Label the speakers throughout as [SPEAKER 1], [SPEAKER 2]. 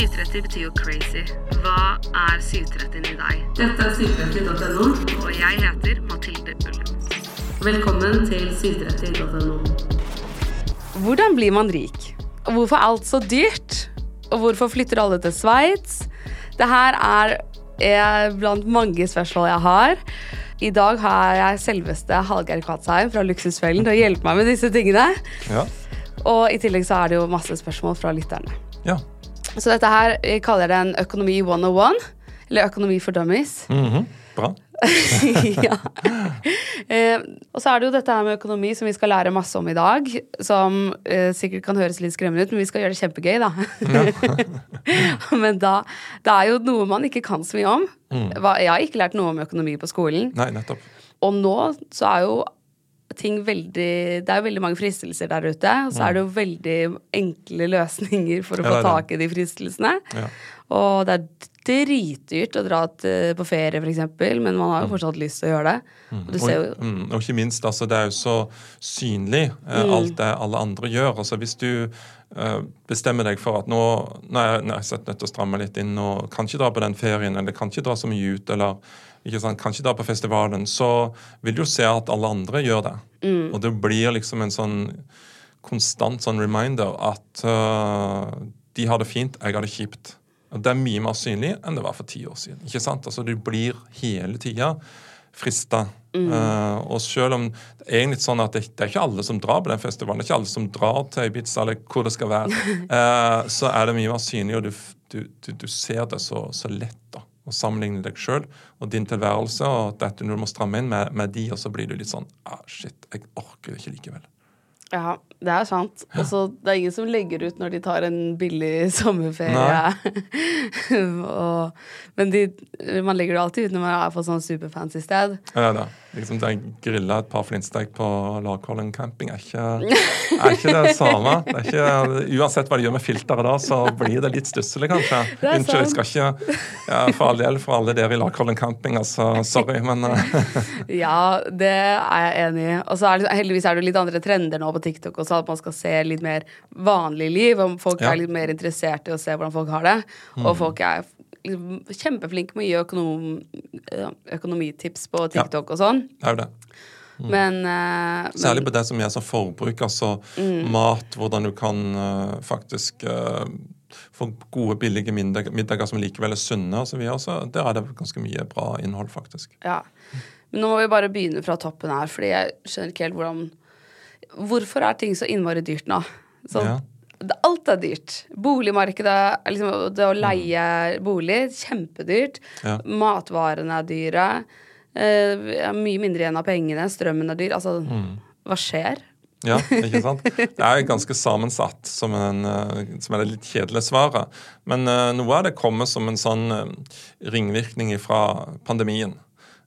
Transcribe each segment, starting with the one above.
[SPEAKER 1] 730 betyr jo crazy. Hva er 730 i deg?
[SPEAKER 2] Dette er 730.no.
[SPEAKER 1] Og jeg heter Mathilde Ullum.
[SPEAKER 2] Velkommen til 730.no.
[SPEAKER 3] Hvordan blir man rik? Og hvorfor er alt så dyrt? Og hvorfor flytter alle til Sveits? Det her er, er blant mange spørsmål jeg har. I dag har jeg selveste Hallgeir Kvatsheim fra Luksusfellen til å hjelpe meg med disse tingene.
[SPEAKER 4] Ja.
[SPEAKER 3] Og i tillegg så er det jo masse spørsmål fra lytterne.
[SPEAKER 4] ja.
[SPEAKER 3] Så dette her jeg kaller det en økonomi 101. Eller økonomi for dummies.
[SPEAKER 4] Mhm. Bra.
[SPEAKER 3] ja. Eh, og så er det jo dette her med økonomi som vi skal lære masse om i dag. Som eh, sikkert kan høres litt skremmende ut, men vi skal gjøre det kjempegøy, da. men da Det er jo noe man ikke kan så mye om. Mm. Jeg har ikke lært noe om økonomi på skolen.
[SPEAKER 4] Nei, nettopp.
[SPEAKER 3] Og nå så er jo ting veldig Det er jo veldig mange fristelser der ute. Og så er det jo veldig enkle løsninger for å
[SPEAKER 4] Ja,
[SPEAKER 3] få tak i de fristelsene.
[SPEAKER 4] Ja.
[SPEAKER 3] Og det er dritdyrt å dra til, på ferie, f.eks., men man har jo fortsatt lyst til å gjøre det. Og du ser jo
[SPEAKER 4] Og, mm, og ikke minst, altså, det er jo så synlig, eh,
[SPEAKER 3] Mm.
[SPEAKER 4] alt det alle andre gjør. Altså, hvis du eh, bestemmer deg for at nå, nå er jeg, er nødt til å stramme litt inn og kan ikke dra på den ferien, eller kan ikke dra så mye ut, eller ikke sant, kan ikke dra på festivalen, så vil du jo se at alle andre gjør det.
[SPEAKER 3] Mm.
[SPEAKER 4] Og det blir liksom en sånn konstant sånn reminder at uh, de har det fint, jeg har det kjipt. Og Det er mye mer synlig enn det var for ti år siden. ikke sant? Altså Du blir hele tida frista. Eh, og selv om det er egentlig sånn at det, det er ikke alle som drar på den festivalen, det er ikke alle som drar til Ibiza eller hvor det skal være, uh, så er det mye mer synlig, og du, du, du, du ser det så, så lett. Å sammenligne deg sjøl og din tilværelse og dette når du må stramme inn med, med de, og så blir du litt sånn ah, Shit, jeg orker ikke likevel.
[SPEAKER 3] Ja, det er sant. Og så det er ingen som legger ut når de tar en billig sommerferie. og, men de, man legger det alltid ut når man er på sånn superfancy sted.
[SPEAKER 4] Ja, da. Liksom det grilla et par flintstek på Larkollen camping er ikke, er ikke det samme. Det er ikke, uansett hva de gjør med filteret da, så blir det litt stusslig, kanskje.
[SPEAKER 3] er
[SPEAKER 4] Unnskyld, jeg skal ikke ja, For all del for alle dere i Larkollen camping, altså. Sorry, men eh,
[SPEAKER 3] Ja, det er jeg enig i. Og så er det, heldigvis er det litt andre trender nå på TikTok også, at man skal se litt mer vanlig liv. Og folk
[SPEAKER 4] Ja.
[SPEAKER 3] er litt mer interessert i å se hvordan folk har det. Og folk er liksom kjempeflinke med å gi økonom, økonomitips på TikTok og sånn.
[SPEAKER 4] det er det.
[SPEAKER 3] Men, uh,
[SPEAKER 4] Særlig på det som er som forbruk, altså mat, hvordan du kan uh, faktisk uh, få gode, billige middag, middager som likevel er sunne osv. Der er det ganske mye bra innhold, faktisk.
[SPEAKER 3] Ja. Men nå må vi bare begynne fra toppen her, fordi jeg skjønner ikke helt hvordan Hvorfor er ting så innmari dyrt nå? Sånn,
[SPEAKER 4] Ja.
[SPEAKER 3] alt er dyrt. Boligmarkedet, liksom, det å leie bolig, kjempedyrt.
[SPEAKER 4] Ja.
[SPEAKER 3] Matvarene er dyre. Eh, mye mindre igjen av pengene. Strømmen er dyr. Altså, hva skjer?
[SPEAKER 4] Ja, ikke sant? Det er ganske sammensatt, som, en, eh, som er det litt kjedelige svaret. Men uh, noe av det kommer som en sånn eh, ringvirkning fra pandemien.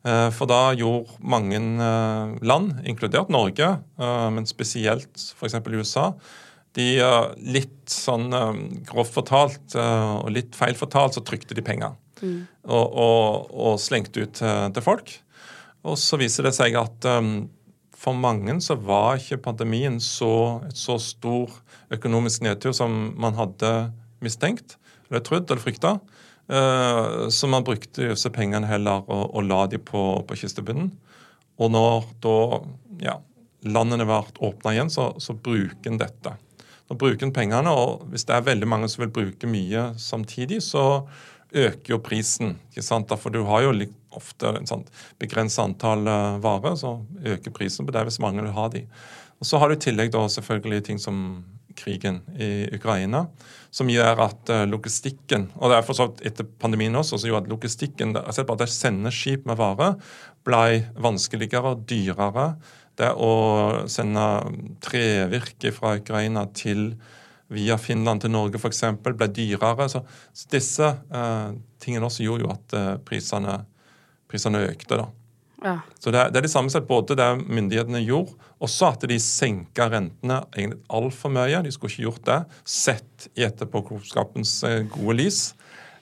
[SPEAKER 4] Eh, For da gjorde mange eh, land, inkludert Norge, eh, men spesielt f.eks. USA, de litt sånn grovt fortalt og litt feil fortalt, så trykte de penger. Og, og, og slengte ut til, folk. Og så viser det seg at for mange så var ikke pandemien så, et så stor økonomisk nedtur som man hadde mistenkt, eller trodd eller frykta. Uh, så man brukte disse pengene heller og, og la de på, på kistebunnen. Og når da ja, landene ble åpna igjen, så, så bruker en dette. Da bruker en pengene, og hvis det er veldig mange som vil bruke mye samtidig, så øker jo prisen. ikke sant? For du har jo ofte en sånn begrenset antall eh, varer, så øker prisen på det hvis mange vil ha de. Og Så har du i tillegg da selvfølgelig ting som krigen i Ukraina, som gjør at eh, logistikken Og det er for så vidt etter pandemien også, som gjorde at logistikken altså bare det å sende skip med varer ble vanskeligere og dyrere. Det å sende trevirke fra Ukraina til via Finland til Norge f.eks. ble dyrere. Så, så disse eh, tingene også gjorde jo at eh, prisene, økte. da.
[SPEAKER 3] Ja.
[SPEAKER 4] Så det det er det samme sett både det myndighetene gjorde, også at de senka rentene egentlig altfor mye. De skulle ikke gjort det, sett i etterpåklokskapens eh, gode lys.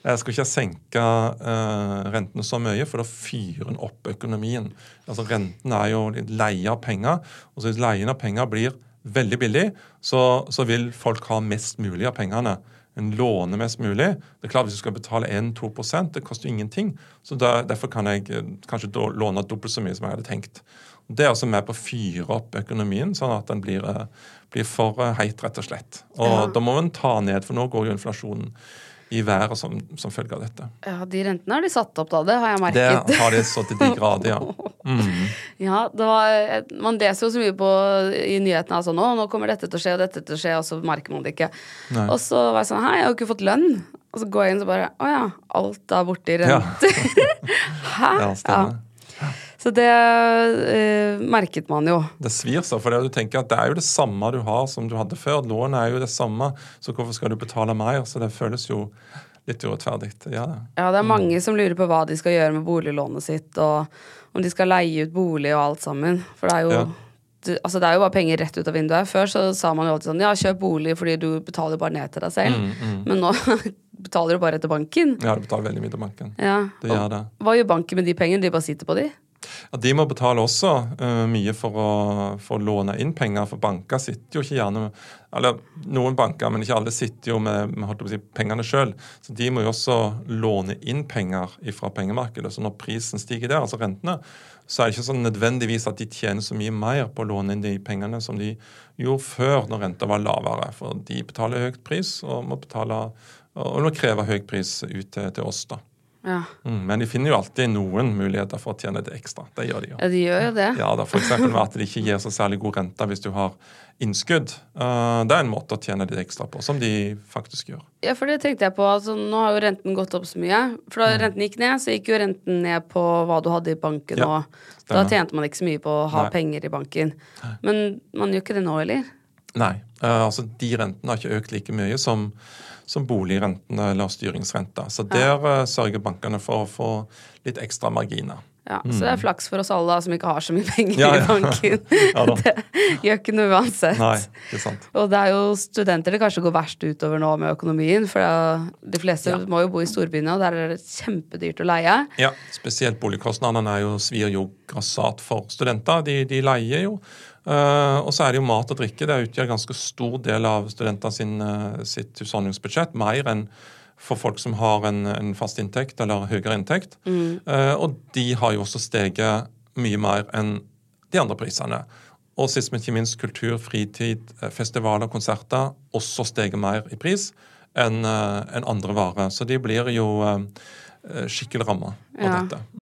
[SPEAKER 4] Jeg skal ikke senke eh, rentene så mye, for da fyrer en opp økonomien. Altså Rentene er jo leie av penger, og hvis leien av penger blir veldig billig, så, så vil folk ha mest mulig av pengene. En låner mest mulig. Det er klart Hvis du skal betale 1-2 det koster jo ingenting. Så der, Derfor kan jeg eh, kanskje låne dobbelt så mye som jeg hadde tenkt. Det er altså med på å fyre opp økonomien, sånn at den blir, eh, blir for eh, heit, rett og slett. Og ja. Da må man ta ned, for nå går jo inflasjonen i været som, som, følge av dette.
[SPEAKER 3] Ja, De rentene har de satt opp, da. Det har jeg merket.
[SPEAKER 4] Det har de så til de grader, ja. Mm.
[SPEAKER 3] ja, var, Man leser jo så mye på, i nyhetene altså nå, nå kommer dette til å skje og dette til å skje, og så merker man det ikke. Nei. Og så var jeg sånn Hei, jeg har jo ikke fått lønn. Og så går jeg inn og så bare Å ja, alt er borte i renter. Ja. Hæ? Ja, stemmer. Ja. Så det eh, merket man jo.
[SPEAKER 4] Det svir seg, for det, du tenker at det er jo det samme du har som du hadde før. Lånet er jo det samme, så hvorfor skal du betale mer? Så det føles jo litt urettferdig. Ja,
[SPEAKER 3] ja, det er mange som lurer på hva de skal gjøre med boliglånet sitt, og om de skal leie ut bolig og alt sammen. For det er jo ja. Du, altså det er jo bare penger rett ut av vinduet. Før så sa man jo alltid sånn ja, kjøp bolig fordi du betaler bare ned til deg selv. Mm, mm. Men nå betaler du bare etter banken.
[SPEAKER 4] Ja, du betaler veldig mye til banken.
[SPEAKER 3] Ja.
[SPEAKER 4] Det gjør det.
[SPEAKER 3] Hva gjør banken med de pengene? De bare sitter på de?
[SPEAKER 4] Ja, De må betale også uh, mye for å, for å, låne inn penger, for banker sitter jo ikke gjerne med eller Noen banker, men ikke alle, sitter jo med, med si, pengene sjøl. Så de må jo også låne inn penger fra pengemarkedet. Så når prisen stiger der, altså rentene, så er det ikke sånn nødvendigvis at de tjener så mye mer på å låne inn de pengene som de gjorde før, når renta var lavere. For de betaler høyt pris og må betale og må kreve høy pris ut til, til oss. da. Ja. Mm, men de finner jo alltid noen muligheter for å tjene det ekstra. Det gjør de jo.
[SPEAKER 3] Ja, de gjør jo det.
[SPEAKER 4] Ja, da, for med at de ikke gir så særlig god rente hvis du har innskudd. Uh, det er en måte å tjene litt ekstra på, som de faktisk gjør.
[SPEAKER 3] Ja, for det tenkte jeg på. Altså, nå har jo renten gått opp så mye. For da mm. renten gikk ned, så gikk jo renten ned på hva du hadde i banken. Ja, da tjente man ikke så mye på å ha Nei. penger i banken. Men man gjør ikke det nå, eller?
[SPEAKER 4] Nei. Uh, altså, de rentene har ikke økt like mye som som boligrentene eller styringsrenta. Så der ja. uh, sørger bankene for å få litt ekstra marginer.
[SPEAKER 3] Ja, mm. Så det er mm. flaks for oss alle som ikke har så mye penger ja, ja. i banken. det gjør ikke noe uansett.
[SPEAKER 4] Nei, det er sant.
[SPEAKER 3] Og det er jo studenter det kanskje går verst utover nå med økonomien. For de fleste må jo bo i storbyene, og der er det kjempedyrt å leie.
[SPEAKER 4] Ja, spesielt boligkostnadene er jo, svir jo grassat for studenter. De, de leier jo. Uh, og så er det jo mat og drikke. Det utgjør ganske stor del av studentene sin, uh, sitt husholdningsbudsjett. Mer enn for folk som har en, en fast inntekt eller høyere inntekt. Mm. Uh, og de har jo også steget mye mer enn de andre prisene. Og sist, men ikke minst kultur, fritid, festivaler, konserter også steget mer i pris enn en andre varer. Så de blir jo skikkelig ramma av ja. dette.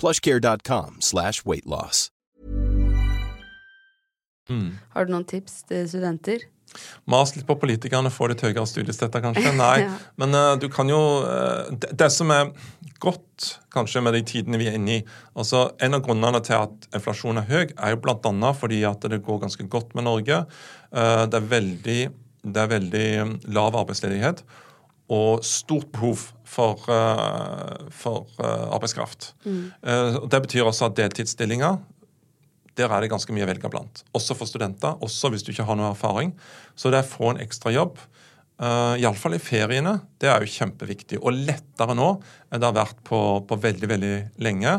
[SPEAKER 5] plushcare.com slash weightloss.
[SPEAKER 3] Mm. Har du noen tips til studenter?
[SPEAKER 4] Mas litt på politikerne, få litt høyere studiestøtte, kanskje. Nei, ja. men uh, du kan jo uh, det, det, som er godt kanskje med de tidene vi er inne i altså En av grunnene til at inflasjonen er høy, er jo bl.a. fordi at det går ganske godt med Norge. Uh, det, er veldig, det er veldig lav arbeidsledighet og stort behov for, uh, for uh, arbeidskraft. Mm. Uh, det betyr også at deltidsstillinger der er det ganske mye å velge blant. Også for studenter, også hvis du ikke har noe erfaring. Så det å få en ekstra jobb Uh, Iallfall i feriene. Det er jo kjempeviktig. Og lettere nå enn det har vært på, på veldig, veldig lenge.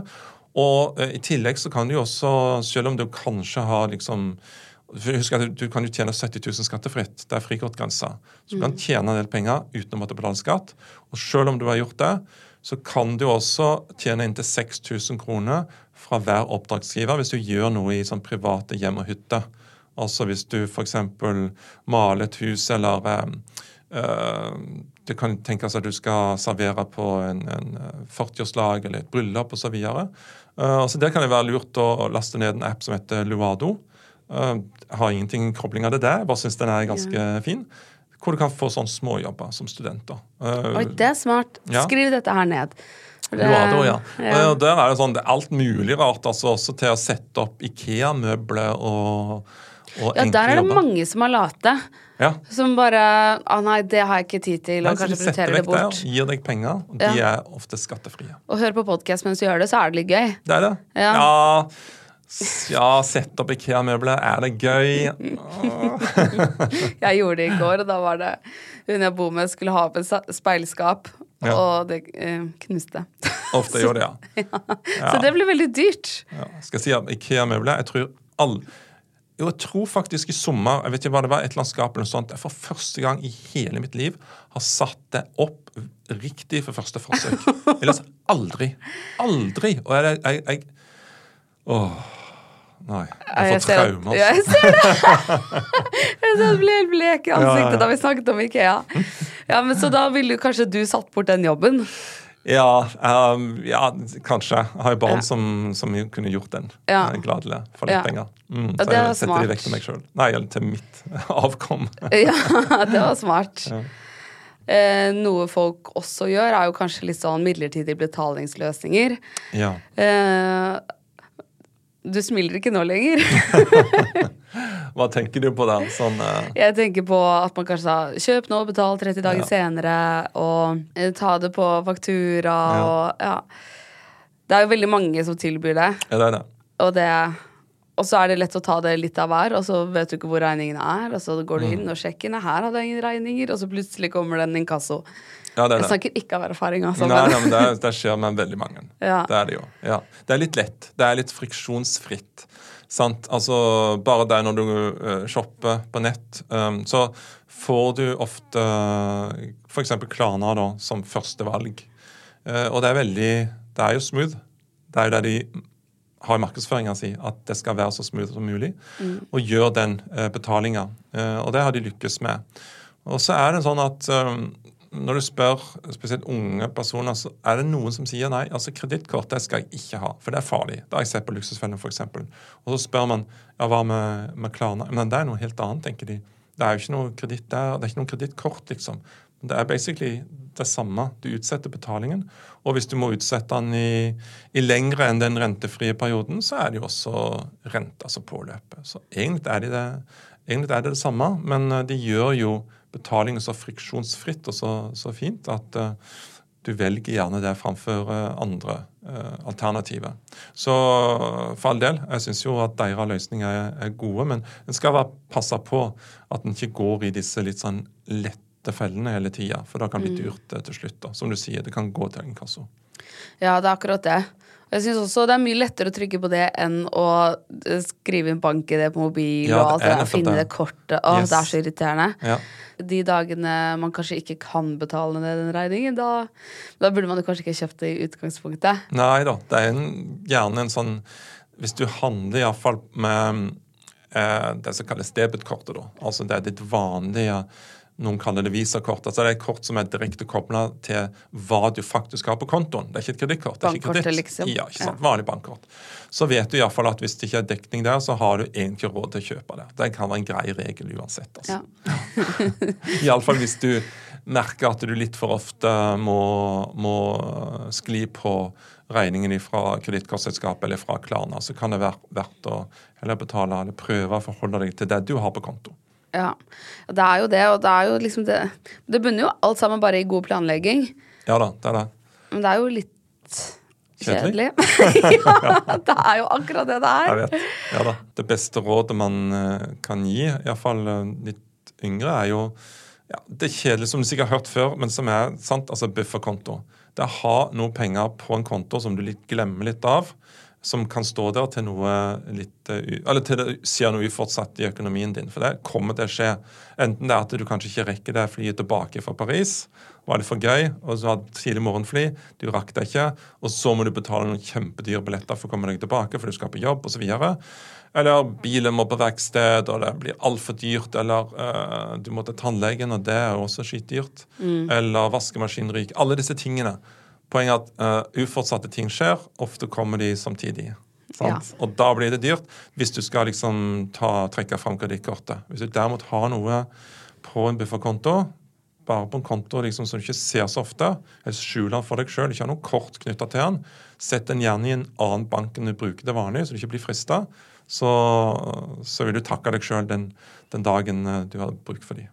[SPEAKER 4] Og uh, i tillegg så kan du jo også, selv om du kanskje har liksom Husk at du, kan jo tjene 70 000 skattefritt. Det er frikortgrensa. Så du kan tjene en del penger uten å måtte betale skatt. Og selv om du har gjort det, så kan du også tjene inntil 6000 kroner fra hver oppdragsgiver hvis du gjør noe i sånn private hjem og hytte. Altså hvis du f.eks. maler et hus eller øh, Det kan tenkes at du skal servere på en, en 40-årslag eller et bryllup osv. Uh, altså der kan det være lurt å laste ned en app som heter Luado. Uh, har ingenting kobling av det der, bare syns den er ganske ja. fin. Hvor du kan få sånne småjobber som studenter.
[SPEAKER 3] Uh, Oi, det er smart.
[SPEAKER 4] Ja.
[SPEAKER 3] Skriv dette her ned.
[SPEAKER 4] Det, Luado, ja. ja. Og der er det sånn, det er alt mulig rart, altså også til å sette opp Ikea-møbler og
[SPEAKER 3] ja, der er det jobber. mange som har late.
[SPEAKER 4] Ja.
[SPEAKER 3] Som bare ah, nei, det har jeg ikke tid til, og kanskje prioriterer det bort.
[SPEAKER 4] Der, gir deg penger, og de ja. er ofte skattefrie.
[SPEAKER 3] Og hør på podkast mens du gjør det, så er det litt gøy.
[SPEAKER 4] Det er det. Ja. ja. Ja, sette opp Ikea-møbler. Er det gøy?
[SPEAKER 3] jeg gjorde det i går, og da var det hun jeg bor med, skulle ha opp et speilskap, ja. og det eh, knuste.
[SPEAKER 4] Ofte gjør det, ja.
[SPEAKER 3] ja. Så det ble veldig dyrt.
[SPEAKER 4] Ja. Skal jeg si at Ikea-møbler Jeg tror alle jo, jeg tror faktisk i sommer jeg vet ikke hva det var, et eller annet skap eller noe sånt, jeg for første gang i hele mitt liv har satt det opp riktig for første forsøk. Ellers aldri. Aldri. Og jeg, jeg, jeg Åh. Nei. Jeg har fått traumer.
[SPEAKER 3] Ja, jeg ser det! jeg ble helt blek i ansiktet ja, ja. da vi snakket om Ikea. Ja, men Så da ville kanskje du satt bort den jobben?
[SPEAKER 4] Ja, um, ja, kanskje. Jeg har jo barn som, som, kunne gjort den. Ja. Gladelig for litt penger. Mm, så jeg setter smart. de vekk til meg sjøl. Nei, til mitt avkom.
[SPEAKER 3] ja, det var smart. Eh, noe folk også gjør, er jo kanskje litt sånn midlertidige betalingsløsninger.
[SPEAKER 4] Ja.
[SPEAKER 3] Eh, du smiler ikke nå lenger.
[SPEAKER 4] Hva tenker du på da? Sånn, uh...
[SPEAKER 3] Jeg tenker på at man kanskje sa kjøp nå, betal 30 dager ja. senere, og uh, ta det på faktura ja. og ja. Det er jo veldig mange som tilbyr det.
[SPEAKER 4] Ja, det er det.
[SPEAKER 3] Og, det, og så er det lett å ta det litt av hver, og så vet du ikke hvor regningene er. Og så går du mm. inn og sjekker nei, her hadde jeg ingen regninger, og så plutselig kommer det en inkasso.
[SPEAKER 4] Ja, det
[SPEAKER 3] det. Jeg snakker ikke av erfaring. Altså,
[SPEAKER 4] nei, nei, men det, det, skjer med veldig mange. Ja. Det er det jo. Ja. Det er litt lett. Det er litt friksjonsfritt. Sant? Altså, bare det når du uh, shopper på nett, um, så får du ofte uh, f.eks. Klarna da, som førstevalg. Uh, og det er veldig Det er jo smooth. Det er jo det de har i markedsføringa si, at det skal være så smooth som mulig. Mm. Og gjør den uh, betalinga. Uh, og det har de lykkes med. Og så er det sånn at um, når du spør spesielt unge personer, så er det noen som sier nei. altså Kredittkort skal jeg ikke ha, for det er farlig. Det har jeg sett på Luksusfellen f.eks. Og så spør man ja, hva med, med Klarna. Men det er noe helt annet, tenker de. Det er jo ikke noe kreditt der. Det er ikke noe kredittkort, liksom. Det er basically det samme. Du utsetter betalingen. Og hvis du må utsette den i, i lengre enn den rentefrie perioden, så er det jo også renta som påløper. Så egentlig er, de det, egentlig er det det samme, men eh, de gjør jo betalingen så friksjonsfritt og så, så fint at uh, du velger gjerne det framfor uh, andre uh, alternativer. Så for all del, jeg syns jo at deres løsninger er, er, gode, men en skal være passe på at en ikke går i disse litt sånn lette fellene hele tida, for da kan det bli mm. dyrt til slutt. da. Som du sier, det kan gå til inkasso.
[SPEAKER 3] Ja, det er akkurat det. Jeg synes også Det er mye lettere å trykke på det enn å skrive inn bank-ID på mobil ja, og alt det, finne det kortet. Å, yes. Det er så irriterende.
[SPEAKER 4] Ja
[SPEAKER 3] de dagene man kanskje ikke kan betale ned den regningen, da, da burde man kanskje ikke kjøpt det i utgangspunktet.
[SPEAKER 4] Nei da. Det er en, gjerne en sånn Hvis du handler iallfall med eh, det som kalles debetkortet, da. Altså det er ditt vanlige noen kaller det visakort. Altså det er et kort som er direkte kobla til hva du faktisk har på kontoen. Det er ikke et kredittkort.
[SPEAKER 3] Bankkortet, liksom.
[SPEAKER 4] Ja, ikke sant? Ja. Vanlig bankkort. Så vet du iallfall at hvis det ikke er dekning der, så har du egentlig råd til å kjøpe det. Det kan være en grei regel uansett. altså. Ja. iallfall hvis du merker at du litt for ofte må, må skli på regningen fra kredittkortselskapet eller fra Klarna, så kan det være verdt å heller betale eller prøve å forholde deg til det du har på konto.
[SPEAKER 3] Ja, det er jo det, og det er jo liksom det Det bunner jo alt sammen bare i god planlegging.
[SPEAKER 4] Ja da, det er det.
[SPEAKER 3] Men det er jo litt kjedelig. ja, det er jo akkurat det det er.
[SPEAKER 4] Jeg vet. Ja da. Det beste rådet man eh, kan gi, iallfall eh, litt yngre, er jo ja, Det er kjedelig, som du sikkert har hørt før, men som er sant, altså bufferkonto. Det er å ha noe penger på en konto som du litt glemmer litt av, som kan stå der til noe litt eh, Eller til det skjer noe ufortsatt i økonomien din. For det kommer til å skje. Enten det er at du kanskje ikke rekker det flyet tilbake fra Paris, var det for gøy, og så hadde tidlig morgenfly, du rakk det ikke, og så må du betale noen kjempedyre billetter for å komme deg tilbake, for du skal på jobb, osv. Eller bilen må på verksted, og det blir altfor dyrt. Eller uh, du må til tannlegen, og det er også skitdyrt. Eller vaskemaskinen ryker. Alle disse tingene. Poenget er at uh, uforutsatte ting skjer. Ofte kommer de samtidig. Sant? Og da blir det dyrt hvis du skal liksom ta, trekke fram kredittkortet. Hvis du derimot har noe på en bufferkonto, bare på en konto liksom, som du ikke ser så ofte, eller skjuler den for deg sjøl, ikke har noe kort knytta til den, sett den gjerne i en annen bank enn du bruker til vanlig, så du ikke blir frista, så, så vil du takke deg sjøl den, den dagen eh, du har bruk for dem.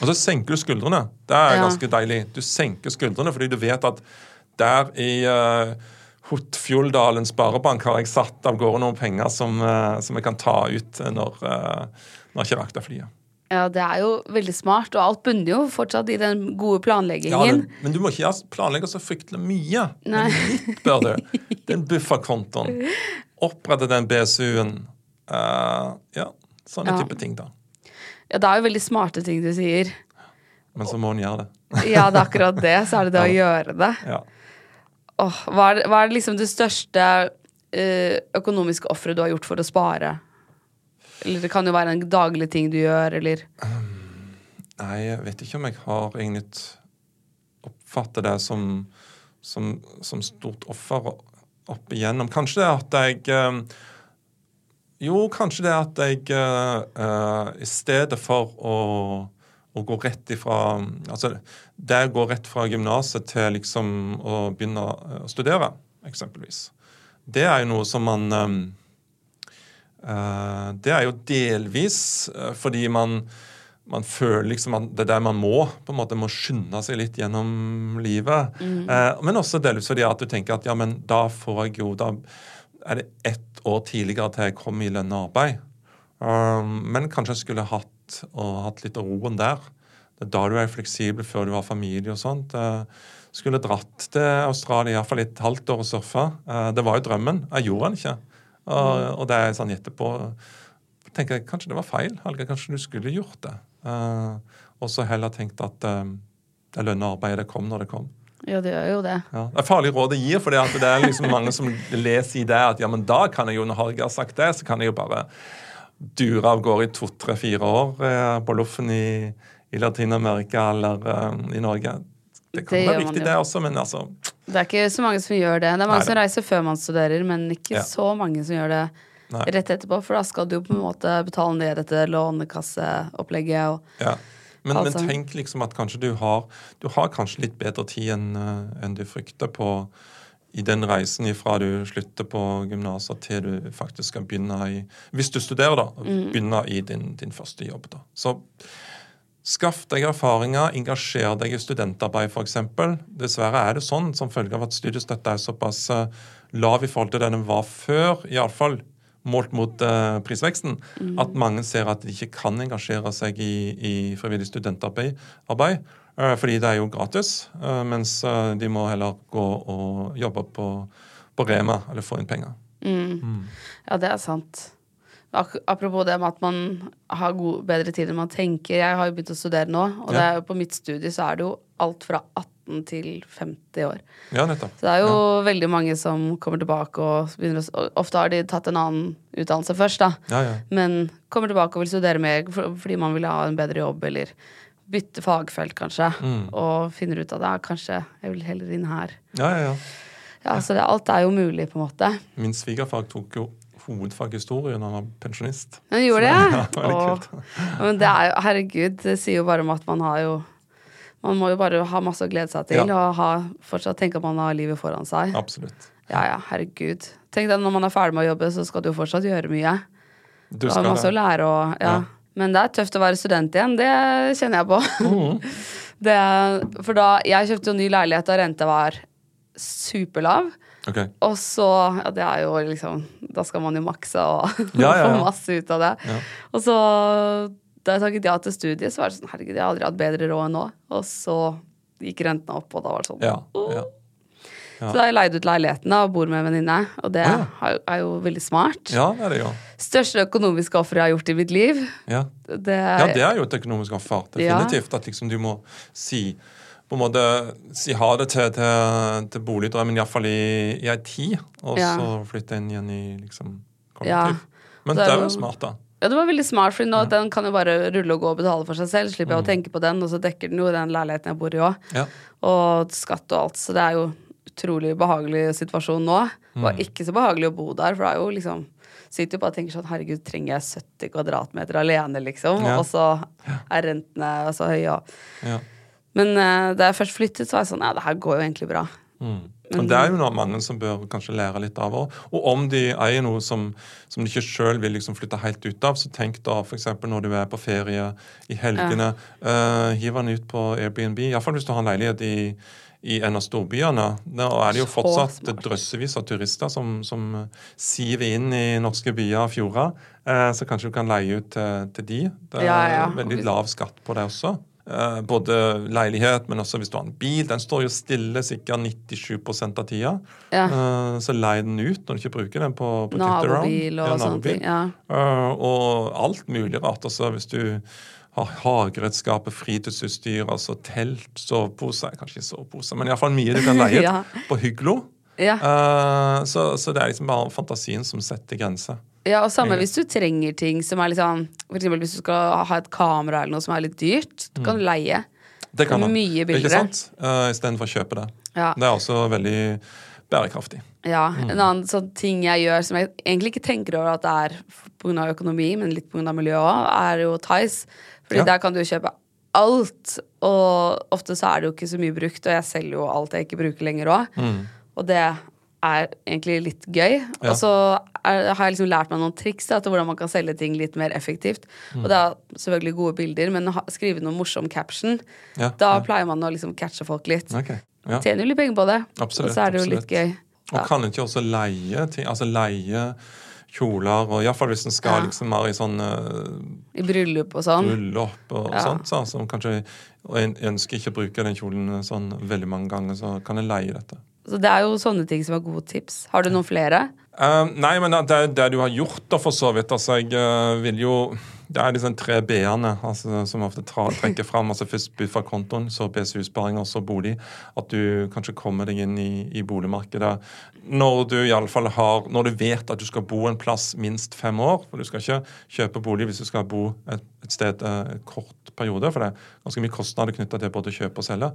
[SPEAKER 4] Og så senker du skuldrene. Det er
[SPEAKER 3] Ja.
[SPEAKER 4] ganske deilig. Du senker skuldrene fordi du vet at der i uh, Hotfjolldalen sparebank har jeg satt av gårde noen penger som, uh, som jeg kan ta ut eh, når, uh, når jeg ikke rakk flyet.
[SPEAKER 3] Ja, det er jo veldig smart, og alt bunner jo fortsatt i den gode
[SPEAKER 4] Ja,
[SPEAKER 3] planleggingen.
[SPEAKER 4] det, men du må ikke planlegge så fryktelig mye.
[SPEAKER 3] Nei.
[SPEAKER 4] Men litt bør du. Den bufferkontoen. Opprette den BSU-en. Uh, ja, sånne
[SPEAKER 3] Ja.
[SPEAKER 4] type ting, da.
[SPEAKER 3] Ja, det er jo veldig smarte ting du sier.
[SPEAKER 4] Men så må en gjøre det.
[SPEAKER 3] Ja, det er akkurat det. Så er det det å gjøre det.
[SPEAKER 4] Ja.
[SPEAKER 3] Åh, hva, er, hva er liksom det største uh, økonomiske offeret du har gjort for å spare? Eller det kan jo være en daglig ting du gjør, eller
[SPEAKER 4] Nei, jeg vet ikke om jeg har egentlig oppfattet det som, som, som stort offer opp igjennom. Kanskje det at jeg um, Jo, kanskje det at jeg uh, i stedet for å, å gå rett ifra Altså det å gå rett fra gymnaset til liksom å begynne å studere, eksempelvis. Det er jo noe som man Eh, det er jo delvis eh, fordi man, man føler liksom at det er der man må. på en måte Må skynde seg litt gjennom livet. Eh, men også delvis fordi at du tenker at ja, men da får jeg jo Da er det ett år tidligere til jeg kom i lønnet arbeid. Um, men kanskje jeg skulle hatt, og hatt litt av roen der. Det er da du er fleksibel før du har familie og sånt. Eh, skulle dratt til Australia i hvert fall et halvt år og surfa. Eh, det var jo drømmen. Jeg gjorde den ikke. Og, og det er sånn etterpå tenker jeg, Kanskje det var feil. Helge, kanskje du skulle gjort det. Eh, og så heller tenkt at det lønne arbeidet det kom når det kom.
[SPEAKER 3] Ja, det gjør jo det.
[SPEAKER 4] Ja. Det er farlig råd å gir, for det er liksom mange som leser i det at ja, men da kan jeg jo, når Helge har sagt det, så kan jeg jo bare dure av gårde i to, tre, fire år eh, på loffen i, i Latin-Amerika eller eh, i Norge. Det kan
[SPEAKER 3] Det
[SPEAKER 4] være
[SPEAKER 3] riktig
[SPEAKER 4] viktig, det også, men altså
[SPEAKER 3] Det er ikke så mange som gjør det. Det er mange
[SPEAKER 4] Nei,
[SPEAKER 3] som reiser før man studerer, men ikke
[SPEAKER 4] Ja.
[SPEAKER 3] så mange som gjør det
[SPEAKER 4] Nei.
[SPEAKER 3] rett etterpå. For da skal du jo på en måte betale ned dette lånekasseopplegget. Og,
[SPEAKER 4] Ja. Men, men tenk liksom at kanskje du har Du har kanskje litt bedre tid enn en enn du frykter på i den reisen ifra du slutter på gymnaset til du faktisk skal begynne i Hvis du studerer, da. Begynne i din, din første jobb, da. Så skaff deg erfaringer, engasjer deg i studentarbeid, f.eks. Dessverre er det sånn som følge av at studiestøtta er såpass eh, lav i forhold til det den var før, iallfall målt mot uh, prisveksten, at mange ser at de ikke kan engasjere seg i, i frivillig studentarbeid, arbeid, eh, fordi det er jo gratis, uh, mens de må heller gå og jobbe på, på Rema eller få inn penger.
[SPEAKER 3] ja, det er sant. Ak apropos det med at man har god, bedre tid enn man tenker. Jeg har jo begynt å studere nå, og det
[SPEAKER 4] Ja.
[SPEAKER 3] er jo på mitt studie så er det jo alt fra 18 til 50 år.
[SPEAKER 4] Ja, nettopp.
[SPEAKER 3] Så det er jo veldig mange som kommer tilbake og begynner å Ofte har de tatt en annen utdannelse først, da.
[SPEAKER 4] Ja, ja.
[SPEAKER 3] Men kommer tilbake og vil studere mer for, fordi man vil ha en bedre jobb, eller bytte fagfelt, kanskje.
[SPEAKER 4] Mm.
[SPEAKER 3] Og finner ut at ja, kanskje jeg vil heller inn her.
[SPEAKER 4] ja, ja, ja.
[SPEAKER 3] Ja, Så det, alt er jo mulig, på en måte.
[SPEAKER 4] Min svigerfag tok jo hovedfag historie når han var pensjonist.
[SPEAKER 3] Han gjorde det?
[SPEAKER 4] Ja, det
[SPEAKER 3] Åh. Men det er jo, herregud, det sier jo bare om at man har jo Man må jo bare ha masse å glede seg til,
[SPEAKER 4] Ja.
[SPEAKER 3] og ha, fortsatt tenke at man har livet foran seg.
[SPEAKER 4] Absolutt.
[SPEAKER 3] Ja ja, herregud. Tenk deg når man er ferdig med å jobbe, så skal du jo fortsatt gjøre mye.
[SPEAKER 4] Du skal
[SPEAKER 3] masse å lære og ja.
[SPEAKER 4] Ja.
[SPEAKER 3] Men det er tøft å være student igjen, det kjenner jeg på.
[SPEAKER 4] Mm.
[SPEAKER 3] det, for da Jeg kjøpte jo ny leilighet da renta var superlav.
[SPEAKER 4] Ok.
[SPEAKER 3] Og så Ja, det er jo liksom Da skal man jo makse og
[SPEAKER 4] Ja, ja, ja.
[SPEAKER 3] få masse ut av det.
[SPEAKER 4] Ja.
[SPEAKER 3] Og så da jeg takket ja til studiet, så var det sånn Herregud, jeg har aldri hatt bedre råd enn nå. Og så gikk rentene opp, og da var det sånn.
[SPEAKER 4] Ja, ja.
[SPEAKER 3] Så da har jeg leid ut leiligheten da, og bor med en venninne, og det
[SPEAKER 4] ah, ja.
[SPEAKER 3] er jo- er jo veldig smart.
[SPEAKER 4] ja, det er det jo.
[SPEAKER 3] Største økonomiske offeret jeg har gjort i mitt liv.
[SPEAKER 4] Ja.
[SPEAKER 3] Det
[SPEAKER 4] ja,
[SPEAKER 3] er,
[SPEAKER 4] det er jo et økonomisk offer.
[SPEAKER 3] Ja.
[SPEAKER 4] Definitivt. At liksom du må si på en måte si ha det til, til, til boligdrømmen, iallfall i, i ei tid, og
[SPEAKER 3] Ja.
[SPEAKER 4] så flytte inn igjen i liksom
[SPEAKER 3] Ja.
[SPEAKER 4] Men
[SPEAKER 3] Det er
[SPEAKER 4] jo- smart, da.
[SPEAKER 3] Ja, det var veldig smart, for nå, den kan jo bare rulle og gå og betale for seg selv. Slipper jeg å tenke på den, og så dekker den jo den leiligheten jeg bor i òg.
[SPEAKER 4] Ja.
[SPEAKER 3] Og skatt og alt. Så det er jo utrolig behagelig situasjon nå. Det var ikke så behagelig å bo der, for det er jo liksom Sitter jo bare og tenker sånn Herregud, trenger jeg 70 kvadratmeter alene, liksom?
[SPEAKER 4] Ja.
[SPEAKER 3] Og så er rentene så høye. Og.
[SPEAKER 4] Ja.
[SPEAKER 3] Men uh, da jeg først flyttet, så var jeg sånn Ja, det her går jo egentlig bra.
[SPEAKER 4] Og Det er jo noe mange som bør kanskje lære litt av. Og, om de eier noe som, som de ikke sjøl vil liksom flytte helt ut av, så tenk da f.eks. når du er på ferie i helgene. eh, hiv den ut på Airbnb, iallfall hvis du har en leilighet i, i en av storbyene. Da er det jo fortsatt drøssevis av turister som, som siver inn i norske byer og fjorder. Uh, så kanskje du kan leie ut til, til de. Det er
[SPEAKER 3] Ja, ja.
[SPEAKER 4] veldig lav skatt på det også. Eh, både leilighet, men også hvis du har en bil. Den står jo stille sikkert 97 av tida.
[SPEAKER 3] Ja.
[SPEAKER 4] Eh, så lei den ut når du ikke bruker den på, på.
[SPEAKER 3] Nabobil og sånne ting. Ja.
[SPEAKER 4] Eh, og alt mulig rart. Altså hvis du har hageredskaper, fritidsutstyr, altså telt, sovepose Kanskje ikke sovepose, men iallfall mye du kan leie
[SPEAKER 3] Ja.
[SPEAKER 4] på Hyglo.
[SPEAKER 3] Ja.
[SPEAKER 4] Så, så det er liksom bare fantasien som setter grenser.
[SPEAKER 3] Ja, og samme hvis du trenger ting som er litt sånn eksempel hvis du skal ha et kamera eller noe som er litt dyrt, du kan du leie.
[SPEAKER 4] Det kan man.
[SPEAKER 3] mye
[SPEAKER 4] Ikke
[SPEAKER 3] billigere.
[SPEAKER 4] sant? Uh, Istedenfor å kjøpe det.
[SPEAKER 3] Ja.
[SPEAKER 4] Det er også veldig bærekraftig.
[SPEAKER 3] Ja, En annen sånn ting jeg gjør som jeg egentlig ikke tenker over at det er pga. økonomi, men litt pga. miljø òg, er jo Tice. Fordi
[SPEAKER 4] Ja.
[SPEAKER 3] der kan du kjøpe alt, og ofte så er det jo ikke så mye brukt, og jeg selger jo alt jeg ikke bruker lenger òg. Og det er egentlig litt gøy.
[SPEAKER 4] Ja.
[SPEAKER 3] Og så er, har jeg liksom lært meg noen triks da, til hvordan man kan selge ting litt mer effektivt.
[SPEAKER 4] Mm.
[SPEAKER 3] Og det er selvfølgelig gode bilder, men ha, skrive noe morsom caption.
[SPEAKER 4] Ja,
[SPEAKER 3] Da
[SPEAKER 4] ja.
[SPEAKER 3] pleier man å liksom catche folk litt.
[SPEAKER 4] Okay.
[SPEAKER 3] Tjener jo litt penger på det.
[SPEAKER 4] Absolutt,
[SPEAKER 3] og så er det jo litt
[SPEAKER 4] absolutt.
[SPEAKER 3] gøy.
[SPEAKER 4] Og kan en ikke også leie ting? Altså leie kjoler, og iallfall hvis en skal liksom mer i sånn uh,
[SPEAKER 3] I bryllup og sånn.
[SPEAKER 4] bryllup og
[SPEAKER 3] Ja.
[SPEAKER 4] sånt, så, som kanskje og en ønsker ikke å bruke den kjolen sånn veldig mange ganger, så kan en leie dette.
[SPEAKER 3] Så det er jo sånne ting som er gode tips. Har du noen flere?
[SPEAKER 4] Uh, nei, men det det du har gjort, da, for så vidt. Altså, jeg uh, vil jo Det er disse tre B-ene altså, som ofte trekker fram. altså Først bufferkontoen, så BSU-sparing og så bolig. At du kanskje kommer deg inn i, i boligmarkedet når du i alle fall har Når du vet at du skal bo en plass minst fem år. For du skal ikke kjøpe bolig hvis du skal bo et, et sted eh, en kort periode. For det er ganske mye kostnader knytta til både å kjøpe og selge.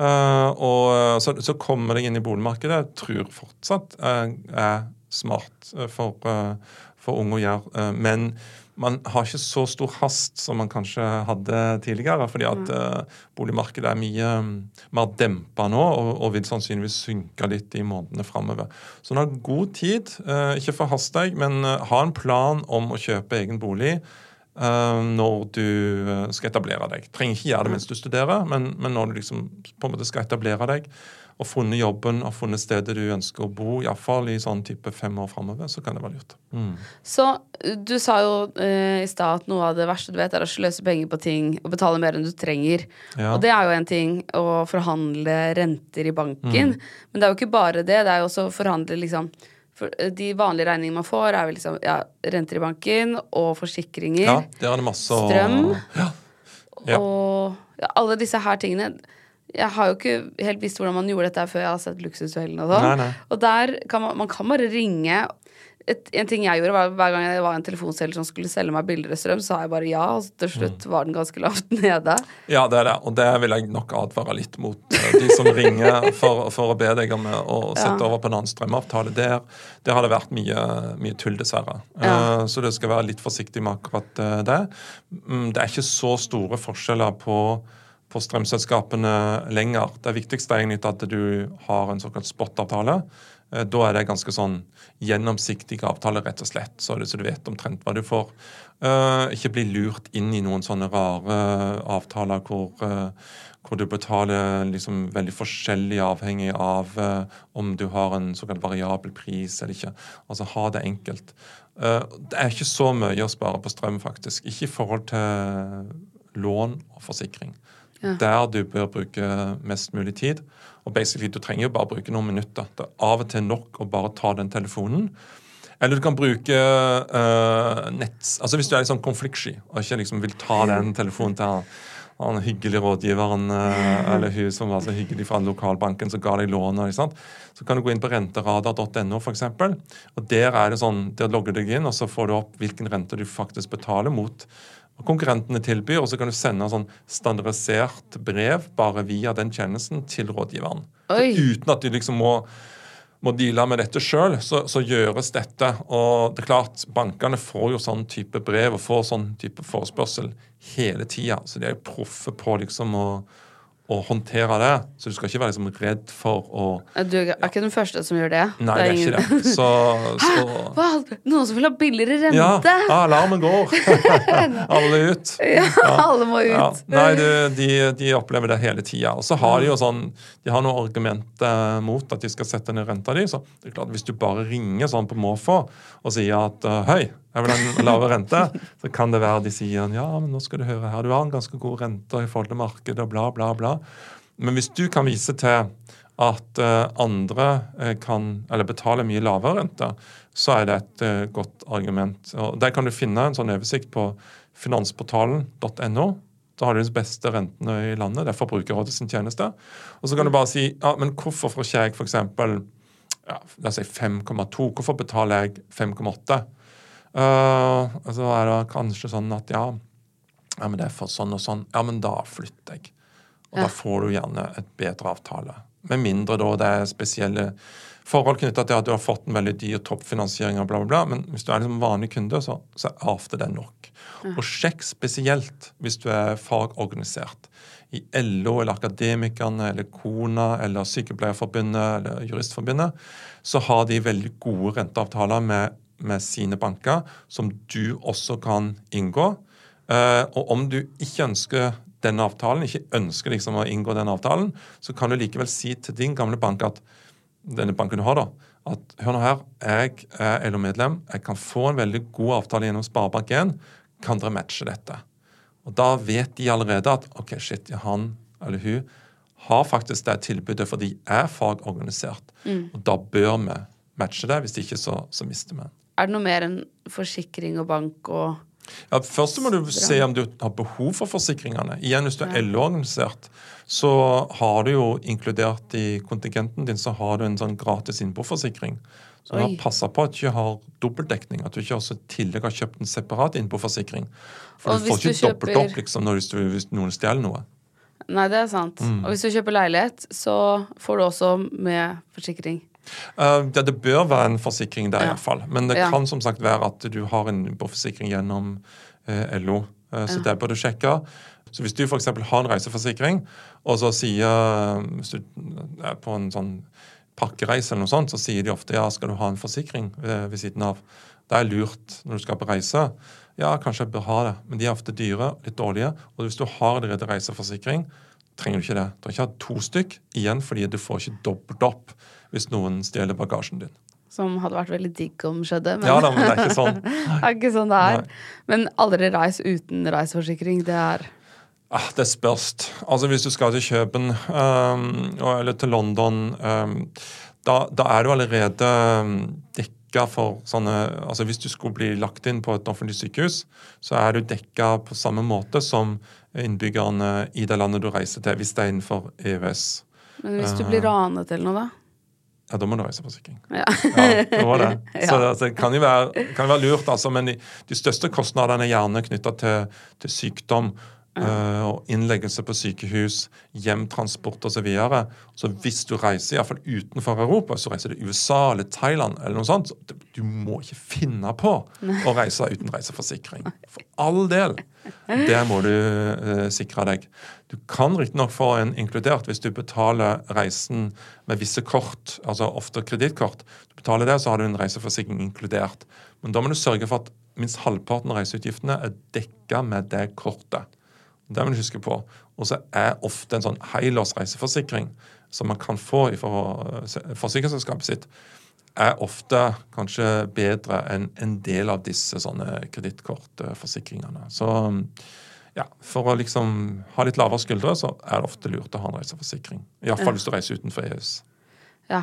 [SPEAKER 4] Uh, og så, så kommer deg inn i boligmarkedet. Tror fortsatt uh, er smart eh, for, uh, for unge å gjøre. Eh, men man har ikke så stor hast som man kanskje hadde tidligere. fordi at mm. boligmarkedet er mye mm, mer dempa nå og, og vil sannsynligvis synke litt i månedene framover. Så man har god tid. eh, ikke forhast deg, men eh, ha en plan om å kjøpe egen bolig. eh, når du eh, skal etablere deg. Trenger ikke gjøre det mens du studerer, men, men når du liksom på en måte skal etablere deg og funnet jobben og funnet stedet du ønsker å bo, iallfall i sånn type fem år framover, så kan det være lurt.
[SPEAKER 3] Så uh, du sa jo eh, i stad at noe av det verste du vet, er å sløse penger på ting og betale mer enn du trenger.
[SPEAKER 4] Ja.
[SPEAKER 3] Og det er jo en ting å forhandle renter i banken.
[SPEAKER 4] Mm.
[SPEAKER 3] Men det er jo ikke bare det. Det er jo også å forhandle liksom for eh, De vanlige regningene man får, er vel liksom ja, renter i banken og forsikringer.
[SPEAKER 4] Ja, det er det masse
[SPEAKER 3] Strøm.
[SPEAKER 4] Ja. Ja.
[SPEAKER 3] Og ja, alle disse her tingene Jeg har jo ikke helt visst hvordan man gjorde dette før jeg har sett Luksusfellen og sånn. Og der kan man, man kan bare ringe. Et, en ting jeg gjorde, var hver gang det var en telefonselger som skulle selge meg billigere strøm, sa jeg bare ja, og til
[SPEAKER 4] Mm.
[SPEAKER 3] slutt var den ganske lavt nede.
[SPEAKER 4] Ja, det er det. Og det vil jeg nok advare litt mot eh, de som ringer for, for å be deg om å sette
[SPEAKER 3] Ja.
[SPEAKER 4] over på en annen strømavtale. Der, der har det vært mye, mye tull, dessverre.
[SPEAKER 3] Ja.
[SPEAKER 4] Uh, Så du skal være litt forsiktig med akkurat eh, det. Um, Det er ikke så store forskjeller på, på strømselskapene lenger. Det viktigste er egentlig at du har en såkalt spot-avtale. Eh, Da er det ganske sånn gjennomsiktige avtaler, rett og slett, så, du vet omtrent hva du får. Eh, ikke bli lurt inn i noen sånne rare avtaler hvor, eh, hvor du betaler liksom veldig forskjellig avhengig av eh, om du har en såkalt variabel pris eller ikke. Altså ha det enkelt. Eh, det er ikke så mye å spare på strøm, faktisk. Ikke i forhold til lån og forsikring. Der du bør bruke mest mulig tid. Og basically, du trenger jo bare bruke noen minutter. Det er av og til nok å bare ta den telefonen. Eller du kan bruke uh, nett... Altså Hvis du er litt sånn konfliktsky og ikke liksom vil ta den telefonen til han, han hyggelige rådgiveren uh, eller hun som var så hyggelig fra lokalbanken som ga deg lånet, så kan du gå inn på renteradar.no f.eks. Og der er det sånn, der logger du deg inn, og så får du opp hvilken rente du faktisk betaler mot konkurrentene tilbyr, og så kan du sende sånn standardisert brev bare via den tjenesten til rådgiveren. Uten at du liksom må må deale med dette sjøl, så, så gjøres dette. Og det er klart, bankene får jo sånn type brev og får sånn type forespørsel hele tida. Så de er jo proffe på liksom å, å håndtere det. Så du skal ikke være liksom redd for å
[SPEAKER 3] Du er ikke den første som gjør det.
[SPEAKER 4] Nei, det er ikke det. Så, så
[SPEAKER 3] Hva? Noen som vil ha billigere rente?
[SPEAKER 4] Ja,
[SPEAKER 3] ja
[SPEAKER 4] alarmen går. Alle ut.
[SPEAKER 3] Ja, alle må ut.
[SPEAKER 4] Ja. Nei, du, de, de opplever det hele tida. Og så har de jo sånn De har noe argument eh, mot at de skal sette ned renta di. Så det er klart, hvis du bare ringer sånn på måfå og sier at eh, hei, jeg vil ha en lavere rente, så kan det være de sier ja, men nå skal du høre her, du har en ganske god rente i forhold til markedet, og bla, bla, bla. Men hvis du kan vise til at eh, andre eh, kan, eller betaler mye lavere rente, så er det et eh, godt argument. Og Der kan du finne en sånn oversikt på finansportalen.no. Da har du de beste rentene i landet. Det er Forbrukerrådet sin tjeneste. Og så kan du bare si ja, men hvorfor får ikke jeg f.eks. Ja, la oss si 5,2? Hvorfor betaler jeg 5,8? Uh, så er det kanskje sånn at ja, ja, men det er for sånn og sånn. Ja, men da flytter jeg. Og
[SPEAKER 3] Ja.
[SPEAKER 4] da får du gjerne et bedre avtale. Med mindre da det er spesielle forhold knytta til at du har fått en veldig dyr toppfinansiering og bla, bla, bla. Men hvis du er liksom vanlig kunde, så, så er after det nok. Og sjekk spesielt hvis du er fagorganisert. I LO eller Akademikerne eller KONA eller Sykepleierforbundet eller Juristforbundet, så har de veldig gode renteavtaler med, med sine banker, som du også kan inngå. Eh, og om du ikke ønsker denne avtalen, ikke ønsker liksom å inngå den avtalen, så kan du likevel si til din gamle bank at denne banken du har, da, at hør nå her, jeg er LO-medlem, jeg kan få en veldig god avtale gjennom Sparebank1, kan dere matche dette? Og da vet de allerede at ok, shit, han eller hun har faktisk det tilbudet, for de er fagorganisert. Og da bør vi matche det, hvis ikke så, så mister vi.
[SPEAKER 3] Er det noe mer enn forsikring og bank og
[SPEAKER 4] Ja, først må du se om du har behov for forsikringene. Igjen, Hvis du er LO-organisert, så har du jo inkludert i kontingenten din så har du en sånn gratis innboforsikring. Så du har passer på at du ikke har dobbeltdekning, at du ikke også i tillegg har kjøpt en separat innboforsikring. For
[SPEAKER 3] Og
[SPEAKER 4] du får
[SPEAKER 3] hvis du
[SPEAKER 4] ikke dobbelt
[SPEAKER 3] kjøper-
[SPEAKER 4] opp liksom, når du, hvis noen stjeler noe.
[SPEAKER 3] Nei, det er sant.
[SPEAKER 4] Mm.
[SPEAKER 3] Og hvis du kjøper leilighet, så får du også med forsikring.
[SPEAKER 4] Uh, det, det bør være en forsikring der,
[SPEAKER 3] Ja.
[SPEAKER 4] iallfall. Men det
[SPEAKER 3] Ja.
[SPEAKER 4] kan som sagt være at du har en forsikring gjennom uh, LO. uh, så det bør du sjekke. Så hvis du f.eks. har en reiseforsikring, og så sier Hvis du er på en sånn pakkereise eller noe sånt, så sier de ofte ja, skal du ha en forsikring ved, siden av. Det er lurt når du skal på reise. Ja, kanskje jeg bør ha det, men de er ofte dyre, litt dårlige. Og hvis du har allerede reiseforsikring, trenger du ikke det. Du har ikke ha to stykk igjen, fordi du får ikke dobbelt opp hvis noen stjeler bagasjen din.
[SPEAKER 3] Som hadde vært veldig digg om skjedde. Men
[SPEAKER 4] Ja da, men det er ikke sånn.
[SPEAKER 3] det er ikke sånn det er. Men aldri reis uten reiseforsikring. Det er
[SPEAKER 4] Ah, det spørs. Altså Hvis du skal til Køben um, eller til London, um, da, da er du allerede um, dekka for sånne altså Hvis du skulle bli lagt inn på et offentlig sykehus, så er du dekka på samme måte som innbyggerne i det landet du reiser til, hvis det er innenfor EØS.
[SPEAKER 3] Men hvis du blir ranet eller noe, da?
[SPEAKER 4] Ja, da må du reise reiseforsikring.
[SPEAKER 3] Ja.
[SPEAKER 4] Ja, det var det. Så altså, det kan jo være, kan være lurt, altså, men de, de største kostnadene er gjerne knytta til, til sykdom. Eh, og innleggelse på sykehus, hjemtransport osv. Så, videre. så hvis du reiser iallfall utenfor Europa, så reiser du USA eller Thailand, eller noe sånt, så du må ikke finne på å reise uten reiseforsikring. For all del. Det må du uh, sikre deg. Du kan riktignok få en inkludert hvis du betaler reisen med visse kort, altså ofte kredittkort. Du betaler det, så har du en reiseforsikring inkludert. Men da må du sørge for at minst halvparten av reiseutgiftene er dekka med det kortet. Det må du huske på. Og så er ofte en sånn helårs reiseforsikring som man kan få fra forsikringsselskapet sitt, er ofte kanskje bedre enn en del av disse sånne kredittkortforsikringene. Så ja, for å liksom ha litt lavere skuldre, så er det ofte lurt å ha en reiseforsikring. Iallfall ja. hvis du reiser utenfor EØS.
[SPEAKER 3] Ja.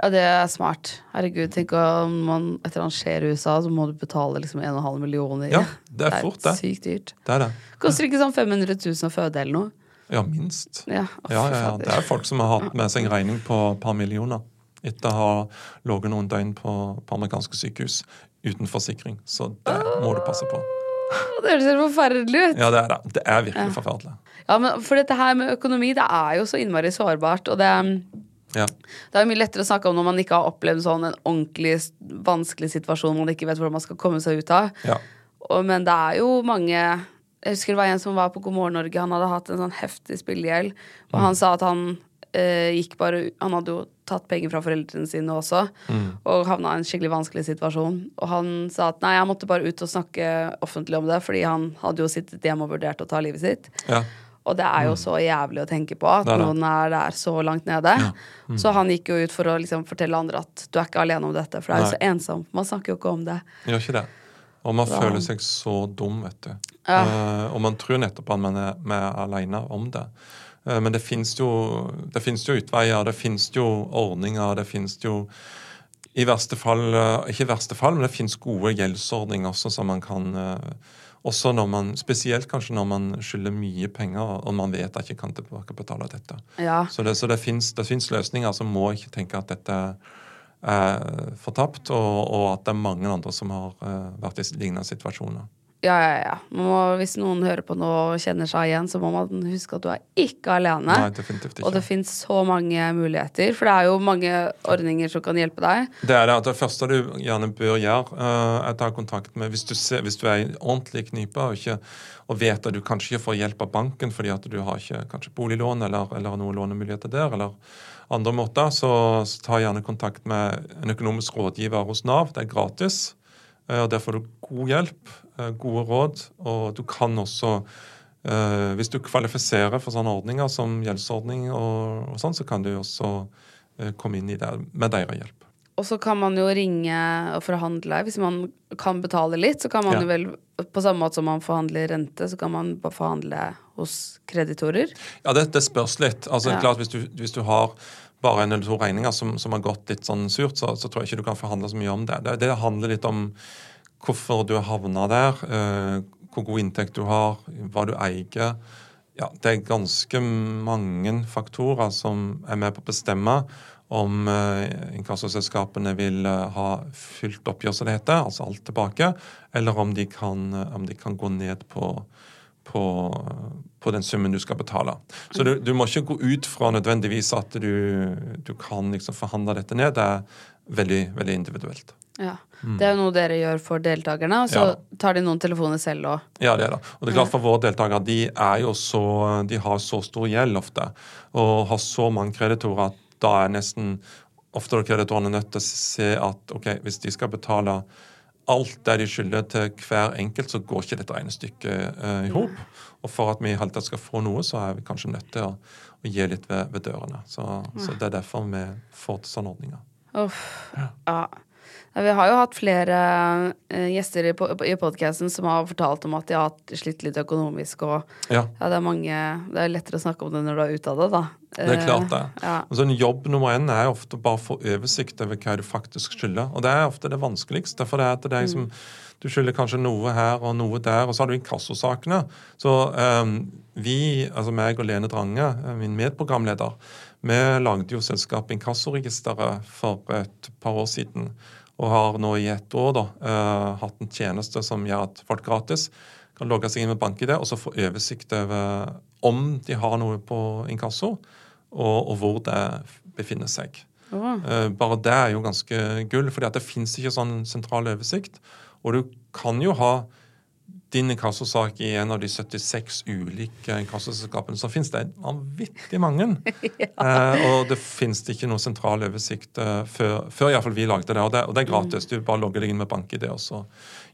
[SPEAKER 3] Ja, det er smart. Herregud, tenk om man et eller annet skjer i USA, så må du betale liksom 1,5 millioner.
[SPEAKER 4] Ja, det er, det er fort, det.
[SPEAKER 3] Sykt dyrt.
[SPEAKER 4] Det er det.
[SPEAKER 3] Koster ikke sånn 500 000 å føde eller noe?
[SPEAKER 4] Ja, minst.
[SPEAKER 3] Ja,
[SPEAKER 4] ja, ja, ja, Det er folk som har hatt med seg en regning på et par millioner etter å ha ligget noen døgn på, på, amerikanske sykehus uten forsikring. Så det må du passe på.
[SPEAKER 3] Det høres helt forferdelig ut.
[SPEAKER 4] Ja, det er det. Det er virkelig forferdelig.
[SPEAKER 3] Ja, men For dette her med økonomi, det er jo så innmari sårbart. Og det, ja. det er mye lettere å snakke om når man ikke har opplevd sånn en ordentlig vanskelig situasjon man ikke vet hvordan man skal komme seg ut av.
[SPEAKER 4] Ja.
[SPEAKER 3] Og, men det er jo mange Jeg husker det var en som var på God morgen Norge. Han hadde hatt en sånn heftig spillegjeld. Og mm. han sa at han eh, gikk bare Han hadde jo tatt penger fra foreldrene sine også, mm. og havna i en skikkelig vanskelig situasjon. Og han sa at nei, jeg måtte bare ut og snakke offentlig om det, fordi han hadde jo sittet hjemme og vurdert å ta livet sitt.
[SPEAKER 4] Ja.
[SPEAKER 3] Og det er jo mm. så jævlig å tenke på at noen er der så langt nede. Ja. Mm. Så han gikk jo ut for å liksom fortelle andre at du er ikke alene om dette, for det er jo så ensomt. Man snakker jo ikke om det.
[SPEAKER 4] Gjør ikke det. Og man så. føler seg så dum, vet du. Ja. Uh, og man tror nettopp at man er, man er alene om det. Uh, men det fins jo, jo, utveier, det fins jo ordninger, det fins jo i verste fall, uh, Ikke i verste fall, men det fins gode gjeldsordninger også som man kan eh, også når man, Spesielt kanskje når man skylder mye penger og man vet at ikke kan tilbakebetale dette.
[SPEAKER 3] Ja.
[SPEAKER 4] Så det, så det fins løsninger som må ikke tenke at dette er fortapt, og, og, at det er mange andre som har vært i lignende situasjoner.
[SPEAKER 3] Ja, ja, ja. Må, hvis noen hører på noe og kjenner seg igjen, så må man huske at du er ikke alene.
[SPEAKER 4] Nei, definitivt ikke.
[SPEAKER 3] Og det fins så mange muligheter, for det er jo mange ordninger som kan hjelpe deg.
[SPEAKER 4] Det er det. Det første du gjerne bør gjøre, uh, er å ta kontakt med Hvis du, ser, hvis du er i ordentlig knipe og, ikke, og, vet at du kanskje ikke får hjelp av banken fordi at du har ikke kanskje boliglån eller, eller noen lånemuligheter der, eller andre måter, så, så ta gjerne kontakt med en økonomisk rådgiver hos Nav. Det er gratis. Uh, og Der får du god hjelp. Eh, gode råd, og du kan også eh, Hvis du kvalifiserer for sånne ordninger som gjeldsordning, og, og sånn, så kan du også eh, komme inn i det med deres hjelp.
[SPEAKER 3] Og så kan man jo ringe og forhandle. Hvis man kan betale litt, så kan man ja. jo vel på samme måte som man forhandler rente, så kan man bare forhandle hos kreditorer.
[SPEAKER 4] Ja, det, det spørs litt. Altså, ja. klart, hvis du, hvis du, har bare en eller to regninger som, som har gått litt sånn surt, så, så, tror jeg ikke du kan forhandle så mye om det. Det, det handler litt om hvorfor du har havna der, uh, hvor god inntekt du har, hva du eier. Ja, det er ganske mange faktorer som er med på å bestemme om uh, inkassoselskapene vil uh, ha fylt oppgjør, som det heter, altså alt tilbake, eller om de kan, om de kan gå ned på, på, på, den summen du skal betale. Så du, du, må ikke gå ut fra nødvendigvis at du, du kan liksom forhandle dette ned. Det er veldig, veldig individuelt.
[SPEAKER 3] Ja. Mm. Det er jo noe dere gjør for deltakerne, og så ja. tar de noen telefoner selv òg.
[SPEAKER 4] Ja, det er det. Og det er klart for våre deltakere, de er jo så De har så stor gjeld ofte, og har så mange kreditorer at da er nesten ofte kreditorene nødt til å se at ok, hvis de skal betale alt det de skylder til hver enkelt, så går ikke dette regnestykket uh, i hop. Og for at vi i hele tatt skal få noe, så er vi kanskje nødt til å, å gi litt ved, ved dørene. Så, så, det er derfor vi får til sånne ordninger.
[SPEAKER 3] Uff. Ja. ja. Vi har jo hatt flere uh, gjester i, podkasten som har fortalt om at de har slitt litt økonomisk. Og
[SPEAKER 4] ja.
[SPEAKER 3] ja. det er mange Det er lettere å snakke om det når du er ute av det, da.
[SPEAKER 4] Det er klart, det. Ja. altså, jobb nummer én er ofte bare å få oversikt over hva du faktisk skylder. Og det er ofte det vanskeligste. For det er at det er som mm. Du skylder kanskje noe her og noe der, og så har du inkassosakene. Så um, vi, altså meg og Lene Drange, min medprogramleder, vi lagde jo selskapet Inkassoregisteret for et par år siden og har nå i ett år da, uh, hatt en tjeneste som gjør at folk gratis kan logge seg inn med BankID og så få oversikt over om de har noe på inkasso, og, og hvor det befinner seg. Eh, bare det er jo ganske gull, fordi det fins ikke sånn sentral oversikt. Og du kan jo ha din inkassosak i en av de 76 ulike inkassoselskapene som finnes. Det er vanvittig mange. ja. eh, og det finnes ikke noe sentral oversikt eh, før, før fall vi lagde det. Og, det. og det er gratis. Mm. Du bare logger deg inn med BankID, og så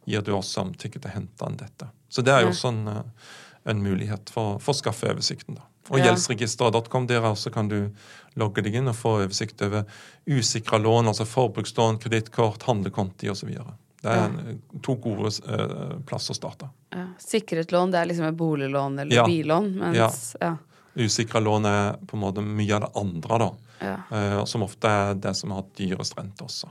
[SPEAKER 4] gir du oss samtykke til å hente inn dette. Så det er jo også en, uh, en mulighet for, for, å skaffe oversikten. da. Og ja. gjeldsregisteret.com, der også kan du logge deg inn og få oversikt over usikra lån, altså forbrukslån, kredittkort, handlekonti osv. Det er ja. to gode uh, plasser å starte.
[SPEAKER 3] Ja. Sikret lån det er liksom et boliglån eller ja. billån. Mens, ja.
[SPEAKER 4] Usikra lån er på en måte mye av det andre, da. Uh, som ofte er det som har dyrest rente også.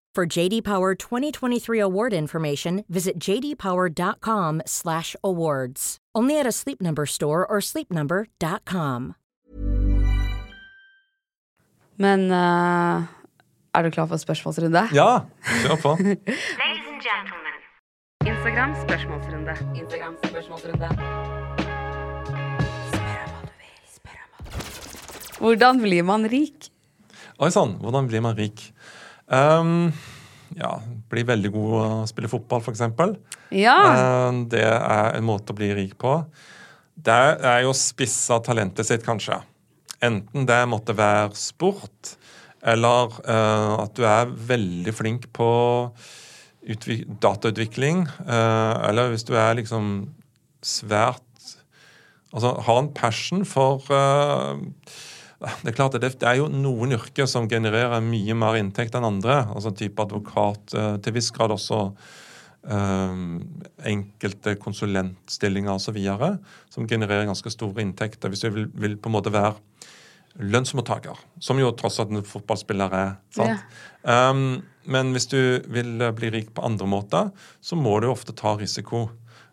[SPEAKER 6] For JD Power 2023 award information, visit jdpower.com/awards. Only at a Sleep Number store or sleepnumber.com.
[SPEAKER 3] Men uh, er du klar for spørsmålsrunde?
[SPEAKER 4] Ja, kjør på.
[SPEAKER 1] Ladies and gentlemen. Instagram spørsmålsrunde. Instagram spørsmålsrunde.
[SPEAKER 3] Spør om hva du vil. Spør om hva du vil. Hvordan blir man rik?
[SPEAKER 4] Oi sann, hvordan blir man rik? Um, ja, bli veldig god å spille fotball, f.eks.
[SPEAKER 3] Ja.
[SPEAKER 4] Um, det er en måte å bli rik på. Det er jo spissa talentet sitt, kanskje. Enten det måtte være sport, eller uh, at du er veldig flink på datautvikling, uh, eller hvis du er liksom svært Altså har en passion for uh, det er klart det, det er jo noen yrker som genererer mye mer inntekt enn andre. altså Type advokat, eh, til viss grad også um, enkelte konsulentstillinger osv. Som genererer ganske store inntekter. Hvis du vil, vil, på en måte være lønnsmottaker, som jo tross alt en fotballspiller er. sant? Yeah. Um, men hvis du vil bli rik på andre måter, så må du ofte ta risiko.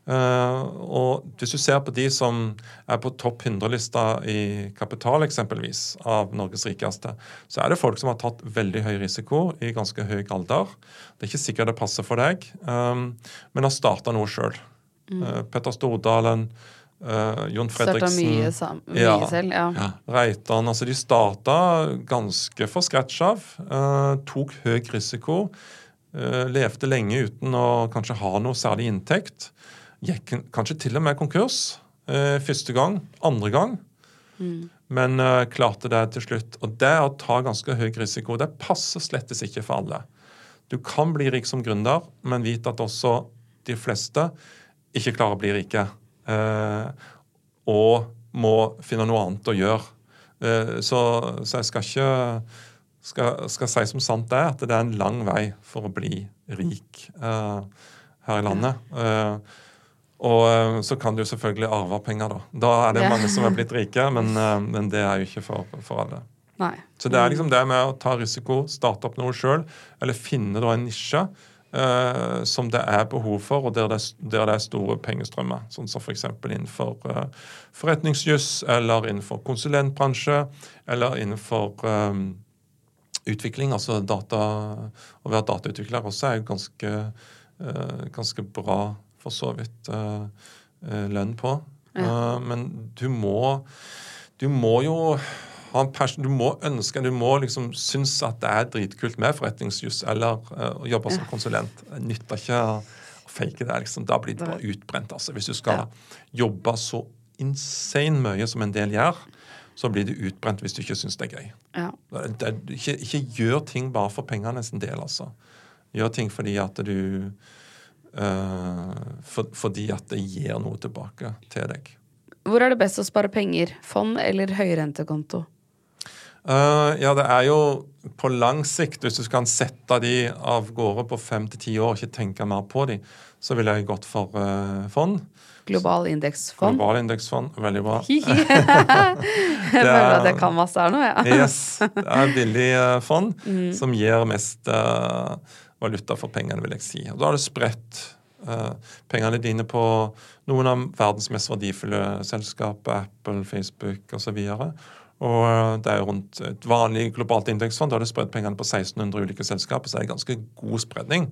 [SPEAKER 4] Uh, og hvis du ser på de som er på topp 100-lista i Kapital, eksempelvis, av Norges rikeste, så er det folk som har tatt veldig høy risiko i ganske høy alder. Det er ikke sikkert det passer for deg, um, men har starta noe sjøl. Mm. Uh, Petter Stordalen, uh, Jon Fredriksen
[SPEAKER 3] mye, mye ja, selv, ja.
[SPEAKER 4] ja Reitan. Altså, de starta ganske for scratch av. tok høy risiko. levde lenge uten å kanskje ha noe særlig inntekt gikk kanskje til og med konkurs eh, første gang, andre gang. Mm. Men eh, klarte det til slutt. Og det å ta ganske høy risiko, det passer slettes ikke for alle. Du kan bli rik som gründer, men vite at også de fleste ikke klarer å bli rike. Eh, og må finne noe annet å gjøre. Uh, så, så, jeg skal ikke skal, skal, si som sant det, at det er en lang vei for å bli rik her i landet. Uh, og eh, så kan du selvfølgelig arve penger, da. Da er det mange som er blitt rike, men, eh, men det er jo ikke for, for alle.
[SPEAKER 3] Nei.
[SPEAKER 4] Så det er liksom det med å ta risiko, starte opp noe sjøl, eller finne da en nisje eh, som det er behov for, og der det, der det er store pengestrømmer. Sånn som f.eks. innenfor eh, forretningsjuss, eller innenfor konsulentbransje, eller innenfor eh, utvikling. Altså data, å være datautvikler også er jo ganske eh, ganske bra, for så vidt, eh, eh, lønn på. Eh, men du må Du må jo ha en passion, du må ønske, du må liksom synes at det er dritkult med forretningsjus eller å jobbe som konsulent. Det nytter ikke å fake det. liksom. Da blir det bare utbrent. altså. Hvis du skal jobbe så insane mye som en del gjør, så blir du utbrent hvis du ikke syns det er gøy.
[SPEAKER 3] Ja.
[SPEAKER 4] Det, det, ikke, ikke gjør ting bare for pengene sin del, altså. Gjør ting fordi at du for, Fordi at det gir noe tilbake til deg.
[SPEAKER 3] Hvor er det best å spare penger? Fond eller høyrentekonto?
[SPEAKER 4] Uh, ja, det er jo på lang sikt, hvis du kan sette de av gårde på fem til ti år og ikke tenke mer på de, så ville jeg gått for uh, fond.
[SPEAKER 3] Global indeksfond?
[SPEAKER 4] Global indeksfond, veldig bra.
[SPEAKER 3] jeg føler at jeg kan masse her nå, ja.
[SPEAKER 4] Yes, det er billig uh, fond som gir mest eh, valuta for pengene, vil jeg si. Og da har du spredt eh, pengene dine på noen av verdens mest verdifulle selskaper, Apple, Facebook osv. Og eh, det er rundt et vanlig globalt indeksfond. Da har du spredt pengene på 1600 ulike selskaper, så det er ganske god spredning.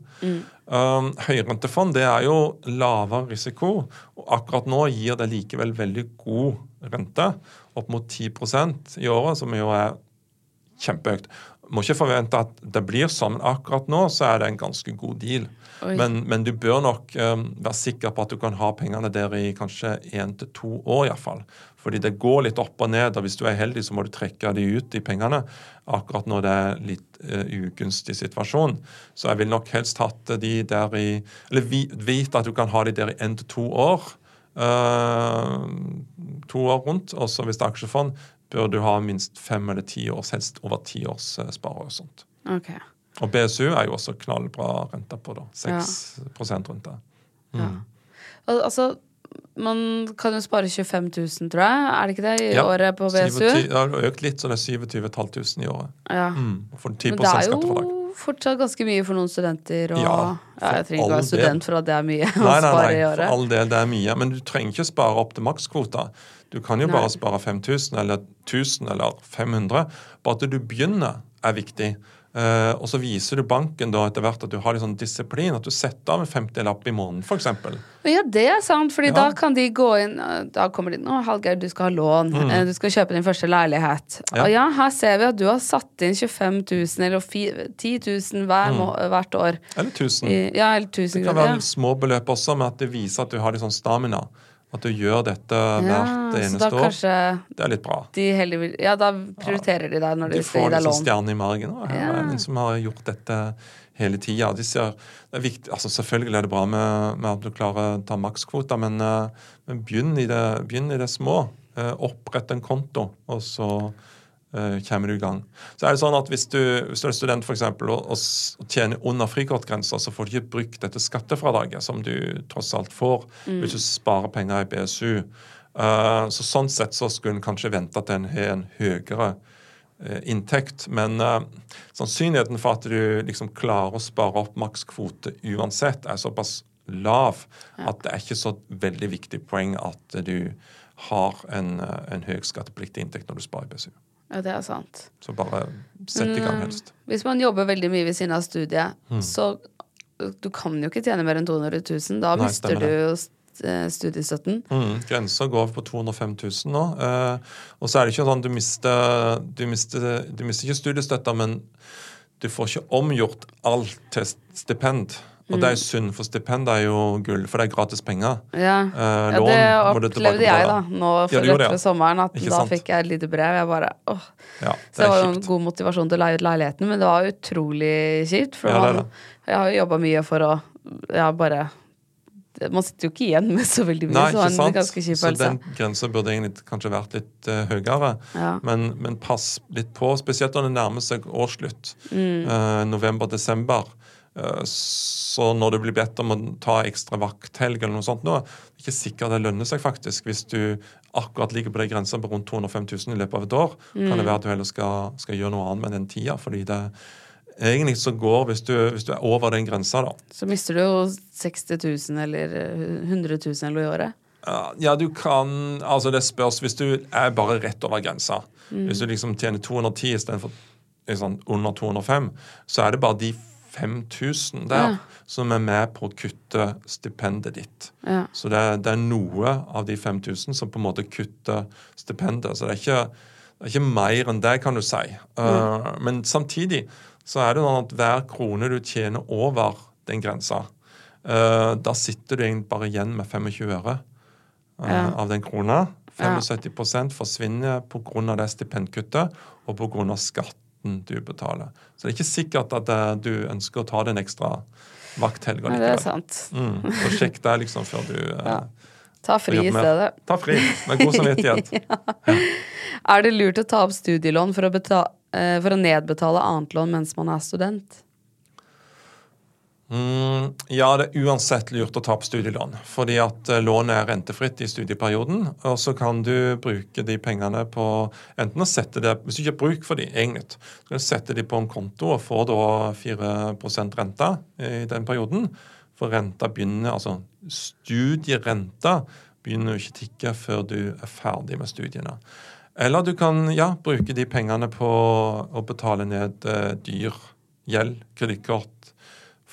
[SPEAKER 4] Um, høyrentefond det er jo lavere risiko, og akkurat nå gir det likevel veldig god rente. Opp mot 10% i året, som jo er kjempehøyt. Må ikke forvente at det blir sånn, men akkurat nå så er det en ganske god deal. Men, men du bør nok um, være sikker på at du kan ha pengene der i kanskje én til to år iallfall. Fordi det går litt opp og ned, og hvis du er heldig, så må du trekke de ut, de pengene, akkurat når det er litt uh, ugunstig situasjon. Så jeg vil nok helst hatt de der i Eller vite at du kan ha de der i én til to år. Uh, to år rundt. Og så hvis det er aksjefond, bør du ha minst fem eller ti års, helst over ti års spare og
[SPEAKER 3] sånt. Okay.
[SPEAKER 4] Og BSU er jo også knallbra rente på, da. 6 rundt det.
[SPEAKER 3] Ja. Al altså, man kan jo spare 25 000, tror jeg. Er det ikke det, i
[SPEAKER 4] Ja.
[SPEAKER 3] året på BSU?
[SPEAKER 4] 27 Ja, det har økt litt, så det er 27 500 i året.
[SPEAKER 3] Ja.
[SPEAKER 4] Mm. For 10
[SPEAKER 3] Men det er jo fortsatt ganske mye for noen studenter. Og,
[SPEAKER 4] Ja,
[SPEAKER 3] ja, jeg trenger ikke være
[SPEAKER 4] del.
[SPEAKER 3] student for at det er mye å
[SPEAKER 4] Nei, nei,
[SPEAKER 3] spare
[SPEAKER 4] nei,
[SPEAKER 3] i
[SPEAKER 4] for all del, det er mye. Men du trenger ikke spare opp til makskvota. Du kan jo
[SPEAKER 3] Nei.
[SPEAKER 4] bare spare 5000 eller 1000 eller 500. Bare at du begynner, er viktig. Eh, og så viser du banken da etter hvert at du har litt sånn disiplin. At du setter av en 50-lapp i måneden, f.eks.
[SPEAKER 3] Ja, det er sant, Fordi
[SPEAKER 4] Ja.
[SPEAKER 3] da kan de gå inn Da kommer de inn 'Å, Hallgeir, du skal ha lån. Mm. Du skal kjøpe din første leilighet'.
[SPEAKER 4] Mm. Ja.
[SPEAKER 3] Og ja, her ser vi at du har satt inn 25 000 eller 10 000 hver, må, hvert år.
[SPEAKER 4] Eller 1000.
[SPEAKER 3] I, ja, eller 1000
[SPEAKER 4] Mm. Det kan
[SPEAKER 3] være
[SPEAKER 4] være små beløp også, men at det viser at du har litt sånn stamina. At du gjør dette
[SPEAKER 3] Ja,
[SPEAKER 4] hvert
[SPEAKER 3] så
[SPEAKER 4] eneste år. Det er litt bra.
[SPEAKER 3] de vil Ja, da prioriterer de deg når
[SPEAKER 4] de,
[SPEAKER 3] de skal
[SPEAKER 4] får
[SPEAKER 3] gi deg
[SPEAKER 4] liksom
[SPEAKER 3] lån.
[SPEAKER 4] stjerne i margen. Og her
[SPEAKER 3] Ja.
[SPEAKER 4] en som har gjort dette hele tida. De altså Selvfølgelig er det bra med, med at du klarer å ta makskvota, men, eh, men begynn, i det, begynn i det små. Eh, opprett en konto, og så eh, kommer du i gang. Så er det sånn at Hvis du, hvis du er student for eksempel, og, og tjener under frikortgrensa, så får du ikke brukt dette skattefradraget, som du tross alt får hvis du sparer penger i BSU. Uh, så Sånn sett så skulle en kanskje vente at en har en høyere uh, inntekt. Men eh, sannsynligheten for at du liksom klarer å spare opp makskvote uansett, er såpass lav at det er ikke så veldig viktig poeng at du har en, eh, en høy skattepliktig inntekt når du sparer i BSU.
[SPEAKER 3] Ja, det er sant.
[SPEAKER 4] Så bare sett i gang helst.
[SPEAKER 3] Hvis man jobber veldig mye ved siden av studiet,
[SPEAKER 4] Mm.
[SPEAKER 3] så du kan jo ikke tjene mer enn 200 000. Da
[SPEAKER 4] Nei,
[SPEAKER 3] mister du jo eh, studiestøtten.
[SPEAKER 4] Mm, Grensa går på 205 000 nå. Eh, og så er det ikke sånn du mister, du mister, du mister ikke studiestøtta, men du får ikke omgjort alt til stipend. Og det er jo synd, for stipend er jo gull, for det er gratis penger.
[SPEAKER 3] Ja,
[SPEAKER 4] Eh, lån ja
[SPEAKER 3] det opplevde jeg da, nå for
[SPEAKER 4] ja,
[SPEAKER 3] rett
[SPEAKER 4] det,
[SPEAKER 3] ved
[SPEAKER 4] ja.
[SPEAKER 3] sommeren. At
[SPEAKER 4] Ikke
[SPEAKER 3] da
[SPEAKER 4] sant?
[SPEAKER 3] fikk jeg et lite brev. Jeg bare, åh.
[SPEAKER 4] Ja,
[SPEAKER 3] Så det var jo
[SPEAKER 4] kjipt.
[SPEAKER 3] en god motivasjon til å leie ut leiligheten, men det var utrolig kjipt. For
[SPEAKER 4] Ja, det er
[SPEAKER 3] man,
[SPEAKER 4] det.
[SPEAKER 3] jeg har jo jobba mye for å ja, bare Man sitter jo ikke igjen med så veldig mye,
[SPEAKER 4] Nei,
[SPEAKER 3] så det
[SPEAKER 4] ikke
[SPEAKER 3] var en
[SPEAKER 4] sant?
[SPEAKER 3] ganske kjip
[SPEAKER 4] Så
[SPEAKER 3] følelse.
[SPEAKER 4] den grensa burde egentlig kanskje vært litt eh, høyere.
[SPEAKER 3] Ja.
[SPEAKER 4] Men, men pass litt på, spesielt når det nærmer seg årsslutt.
[SPEAKER 3] Mm.
[SPEAKER 4] eh, November-desember. Eh, så når du blir bedt om å ta ekstra vakthelg eller noe sånt nå, det er ikke sikkert det lønner seg faktisk. Hvis du akkurat ligger på den grensa på rundt 205 000 i løpet av et år, kan
[SPEAKER 3] Mm.
[SPEAKER 4] det være at du heller skal, skal gjøre noe annet med den tida. fordi det egentlig så går, hvis du, hvis du er over den grensa, da,
[SPEAKER 3] Så mister du jo 60 000 eller eh, 100 000 eller i året.
[SPEAKER 4] Ja, du kan Altså, det spørs hvis du er bare rett over grensa. Hvis du liksom tjener 210 istedenfor liksom, under 205, så er det bare de 5000 der
[SPEAKER 3] Ja.
[SPEAKER 4] som er med på å kutte stipendet ditt.
[SPEAKER 3] Ja.
[SPEAKER 4] Så det, det er noe av de 5000 som på en måte kutter stipendet. Så det er ikke, det er ikke mer enn det, kan du si. Uh, men samtidig så er det sånn at hver krone du tjener over den grensa, uh, da sitter du egentlig bare igjen med 25 øre uh,
[SPEAKER 3] Ja.
[SPEAKER 4] av den krona. 75% forsvinner pga. det stipendkuttet og pga. Skatten du betaler. Så det er ikke sikkert at eh, du ønsker å ta den ekstra vakthelga
[SPEAKER 3] Nei, det er sant.
[SPEAKER 4] Mm, så sjekk det liksom før du eh,
[SPEAKER 3] Ja. Ta fri i stedet.
[SPEAKER 4] Ta fri med god samvittighet.
[SPEAKER 3] Er det lurt å ta opp studielån for å, eh, for å nedbetale annet lån mens man er student?
[SPEAKER 4] Mm, ja, det er uansett lurt å ta opp studielån, fordi at eh, lånet er rentefritt i studieperioden. Og så kan du bruke de pengene på enten å sette det Hvis du ikke har bruk for de, egentlig, så kan du sette de på en konto og få da 4% rente i den perioden. For renta begynner, altså studierenta begynner jo ikke tikke før du er ferdig med studiene. Eller du kan ja, bruke de pengene på å betale ned eh, dyr gjeld, kredittkort,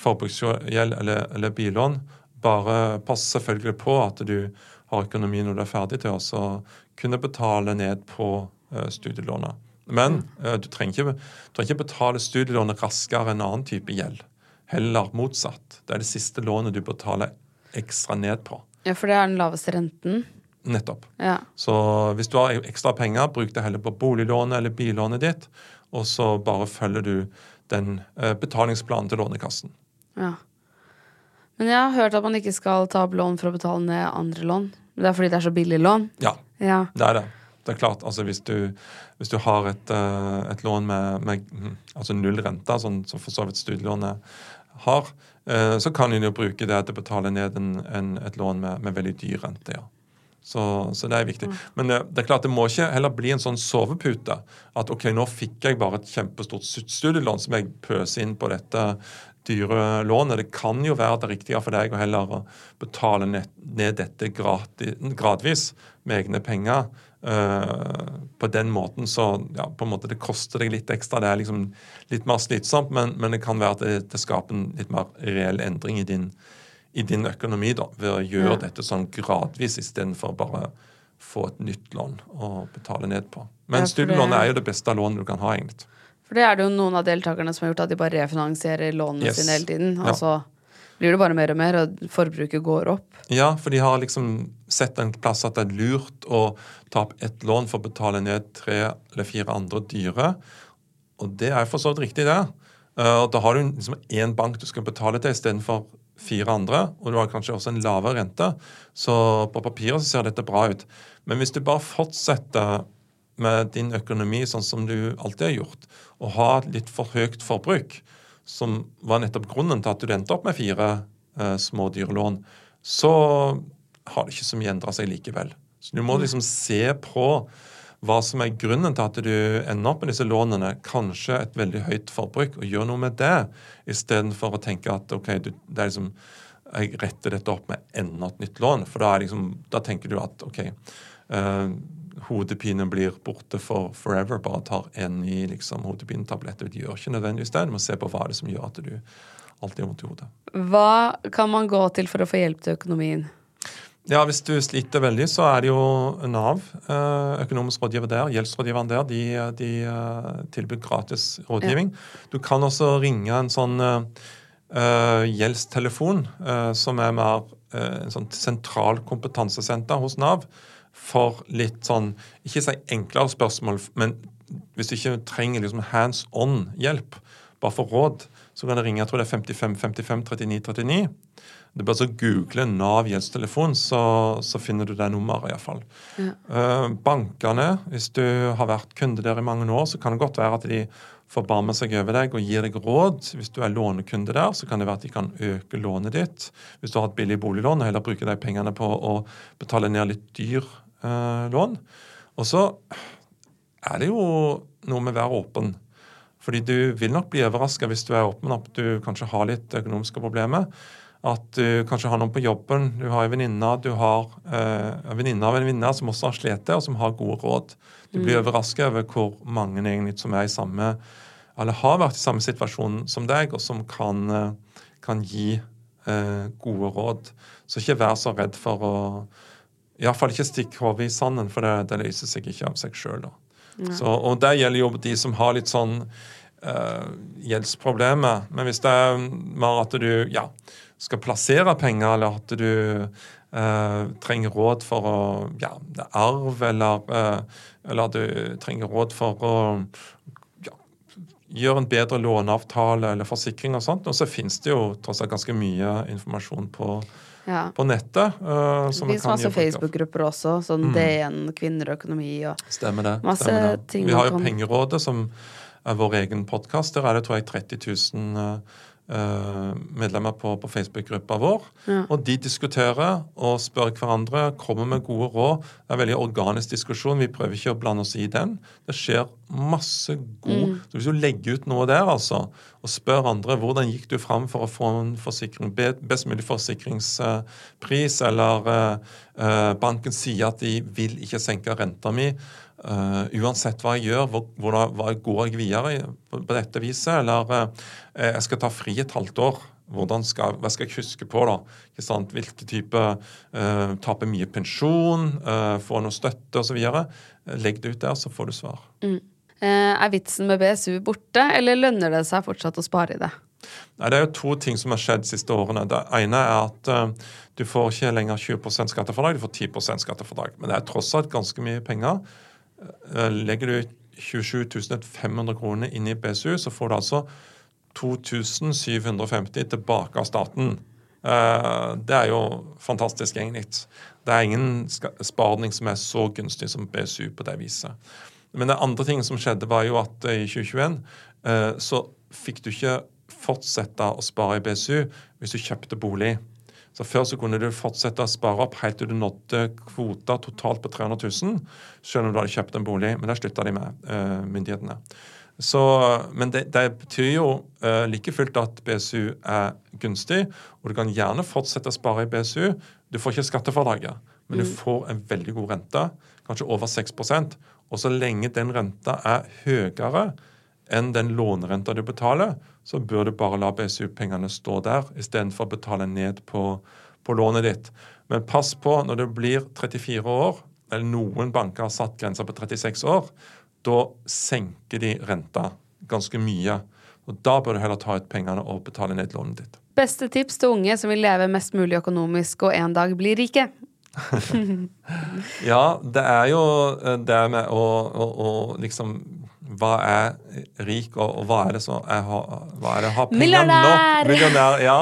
[SPEAKER 4] forbruksgjeld eller, eller billån. Bare pass selvfølgelig på at du har økonomi når du er ferdig til å kunne betale ned på eh, studielånet. Men eh, du, trenger ikke, du trenger ikke betale studielånet raskere enn annen type gjeld. Heller motsatt. Det er det siste lånet du betaler ekstra ned på.
[SPEAKER 3] Ja, for det er den laveste renten.
[SPEAKER 4] Nettopp.
[SPEAKER 3] Ja.
[SPEAKER 4] Så hvis du har ekstra penger, bruk det heller på boliglånet eller billånet ditt, og så bare følger du den eh, betalingsplanen til Lånekassen.
[SPEAKER 3] Ja. Men jeg har hørt at man ikke skal ta opp lån for å betale ned andre lån. Det er fordi det er så billig lån.
[SPEAKER 4] Ja,
[SPEAKER 3] Ja.
[SPEAKER 4] det er det. Det er klart, altså Hvis du, hvis du har et, eh, et lån med, med mm, altså null rente, sånn som for så vidt studielånet har, eh, så kan en jo bruke det til å betale ned en, en, et lån med, med veldig dyr rente. ja. Så, så det er viktig. Men eh, det er klart det må ikke heller bli en sånn sovepute. At ok, nå fikk jeg bare et kjempestort studielån som jeg pøser inn på dette dyre lånet. Det kan jo være det riktige for deg å heller betale ned, dette gradvis med egne penger. eh, på den måten så ja, på en måte det koster deg litt ekstra. Det er liksom litt mer slitsomt, men, men det kan være at det, det skaper en litt mer reell endring i din, i din økonomi da, ved å gjøre
[SPEAKER 3] Ja.
[SPEAKER 4] dette sånn gradvis istedenfor bare få et nytt lån å betale ned på. Men
[SPEAKER 3] Ja,
[SPEAKER 4] studielånet er jo det beste lånet du kan ha, egentlig.
[SPEAKER 3] For det er det jo noen av deltakerne som har gjort at de bare refinansierer lånene
[SPEAKER 4] Yes.
[SPEAKER 3] sine hele tiden.
[SPEAKER 4] Ja.
[SPEAKER 3] Og så blir det bare mer og mer, og forbruket går opp.
[SPEAKER 4] Ja, for de har liksom sett en plass at det er lurt å ta opp ett lån for å betale ned tre eller fire andre dyre. Og det er for så vidt riktig, det. Eh, Og da har du liksom én bank du skal betale til istedenfor fire andre, og du har kanskje også en lavere rente. Så på papiret så ser dette bra ut. Men hvis du bare fortsetter med din økonomi sånn som du alltid har gjort, og ha litt for høyt forbruk, som var nettopp grunnen til at du endte opp med fire eh, små dyrelån, så har det ikke så mye endra seg likevel. Så du må liksom se på hva som er grunnen til at du ender opp med disse lånene. Kanskje et veldig høyt forbruk, og gjør noe med det, istedenfor å tenke at ok, du, det er liksom jeg retter dette opp med enda et nytt lån. For da, liksom, da tenker du at ok, eh, hodepinen blir borte for forever. Bare tar en ny liksom, hodepinetablett. Du gjør ikke nødvendigvis det. Du må se på hva det er som gjør at du alltid har vondt i hodet.
[SPEAKER 3] Hva kan man gå til for å få hjelp til økonomien?
[SPEAKER 4] Ja, Hvis du sliter veldig, så er det jo Nav, eh, økonomisk rådgiver der, gjeldsrådgiveren der, de, de eh, tilbyr gratis rådgivning. Du kan også ringe en sånn eh, gjeldstelefon, uh, som er mer uh, en sånn sentral kompetansesenter hos Nav, for litt sånn Ikke si enklere spørsmål, men hvis du ikke trenger liksom hands on-hjelp, bare for råd, så kan du ringe jeg tror det er 55 55 39 39. Det er bare så google Nav gjeldstelefon, så, så finner du det nummeret iallfall. Uh, bankene, hvis du har vært kunde der i mange år, så kan det godt være at de forbarmer seg over deg og gir deg råd. Hvis du er lånekunde der, så kan det være at de kan øke lånet ditt. Hvis du har et billig boliglån, og heller bruke de pengene på å betale ned litt dyr eh, lån. Og så er det jo noe med å være åpen. Fordi du vil nok bli overraska hvis du er åpen at du kanskje har litt økonomiske problemer. At du kanskje har noen på jobben, du har en venninne du har eh, en venninne av en venninne som også har slitt, og som har gode råd. Du blir overraska over hvor mange egentlig som er i samme eller har vært i samme situasjon som deg, og som kan, eh, kan gi eh, gode råd. Så ikke vær så redd for å Iallfall ikke stikk hodet i sanden, for det, det, løser seg ikke av seg sjøl. Og det gjelder jo de som har litt sånn uh, gjeldsproblemer. Men hvis det er mer at du ja, skal plassere penger, eller at du uh, trenger råd for å ja, det er arv, eller, uh, eller du trenger råd for å ja, gjøre en bedre låneavtale eller forsikring og sånt, og så finnes det jo tross alt ganske mye informasjon på ja. på nettet. Uh,
[SPEAKER 3] det finnes masse Facebook-grupper også, sånn mm. DN, kvinner og økonomi og
[SPEAKER 4] Stemmer det.
[SPEAKER 3] masse
[SPEAKER 4] Stemmer det.
[SPEAKER 3] ting.
[SPEAKER 4] Vi har jo Pengerådet, som er vår egen podkast. Der er det tror jeg 30 000 uh, medlemmer på, på Facebook-gruppa vår. Ja. Og de diskuterer og spør hverandre, kommer med gode råd. Det er en veldig organisk diskusjon. Vi prøver ikke å blande oss i den. Det skjer masse god mm. Så Hvis du legger ut noe der altså, og spør andre hvordan gikk du fram for å få en forsikring, best mulig forsikringspris, eller uh, banken sier at de vil ikke senke renta mi, Uh, uansett hva jeg gjør, hvor, hvor, hva går jeg videre på, på dette viset? Eller uh, jeg skal ta fri et halvt år. Skal, hva skal jeg huske på? da? Ikke sant? Hvilke type uh, Taper mye pensjon, uh, får noe støtte osv. Legg det ut der, så får du svar.
[SPEAKER 3] Mm. er vitsen med BSU borte, eller lønner det seg fortsatt å spare i det?
[SPEAKER 4] Nei, Det er jo to ting som har skjedd de siste årene. Det ene er at du får ikke lenger 20% skattefordag, du får 10% skattefordag. Men det er tross alt ganske mye penger. Eh, legger du 27 500 kroner inn i BSU, så får du altså 2750 tilbake av staten. Eh, det er jo fantastisk, egentlig. Det er ingen sparing som er så gunstig som BSU på det viset. Men det andre ting som skjedde, var jo at i 2021 eh, så fikk du ikke fortsette å spare i BSU hvis du kjøpte bolig. Så Før så kunne du fortsette å spare opp helt til du nådde kvota totalt på 300 000, selv om du hadde kjøpt en bolig. Men det slutta de med, uh, myndighetene. Så, men det, det, betyr jo uh, like fullt at BSU er gunstig, og du kan gjerne fortsette å spare i BSU. Du får ikke skattefradraget, men du mm. får en veldig god rente, kanskje over 6% Og så lenge den renta er høyere enn den lånerenta du betaler, så bør du bare la BSU-pengene stå der, istedenfor å betale ned på, på, lånet ditt. Men pass på når du blir 34 år, eller noen banker har satt grensa på 36 år, da senker de renta ganske mye. Og Da bør du heller ta ut pengene og betale ned lånet ditt.
[SPEAKER 3] Beste tips til unge som vil leve mest mulig økonomisk og en dag bli rike?
[SPEAKER 4] ja, det er jo det med å, å, å liksom hva er rik, og, og hva er det som jeg har, hva er det jeg har penger
[SPEAKER 3] Millionær!
[SPEAKER 4] Millionær! ja.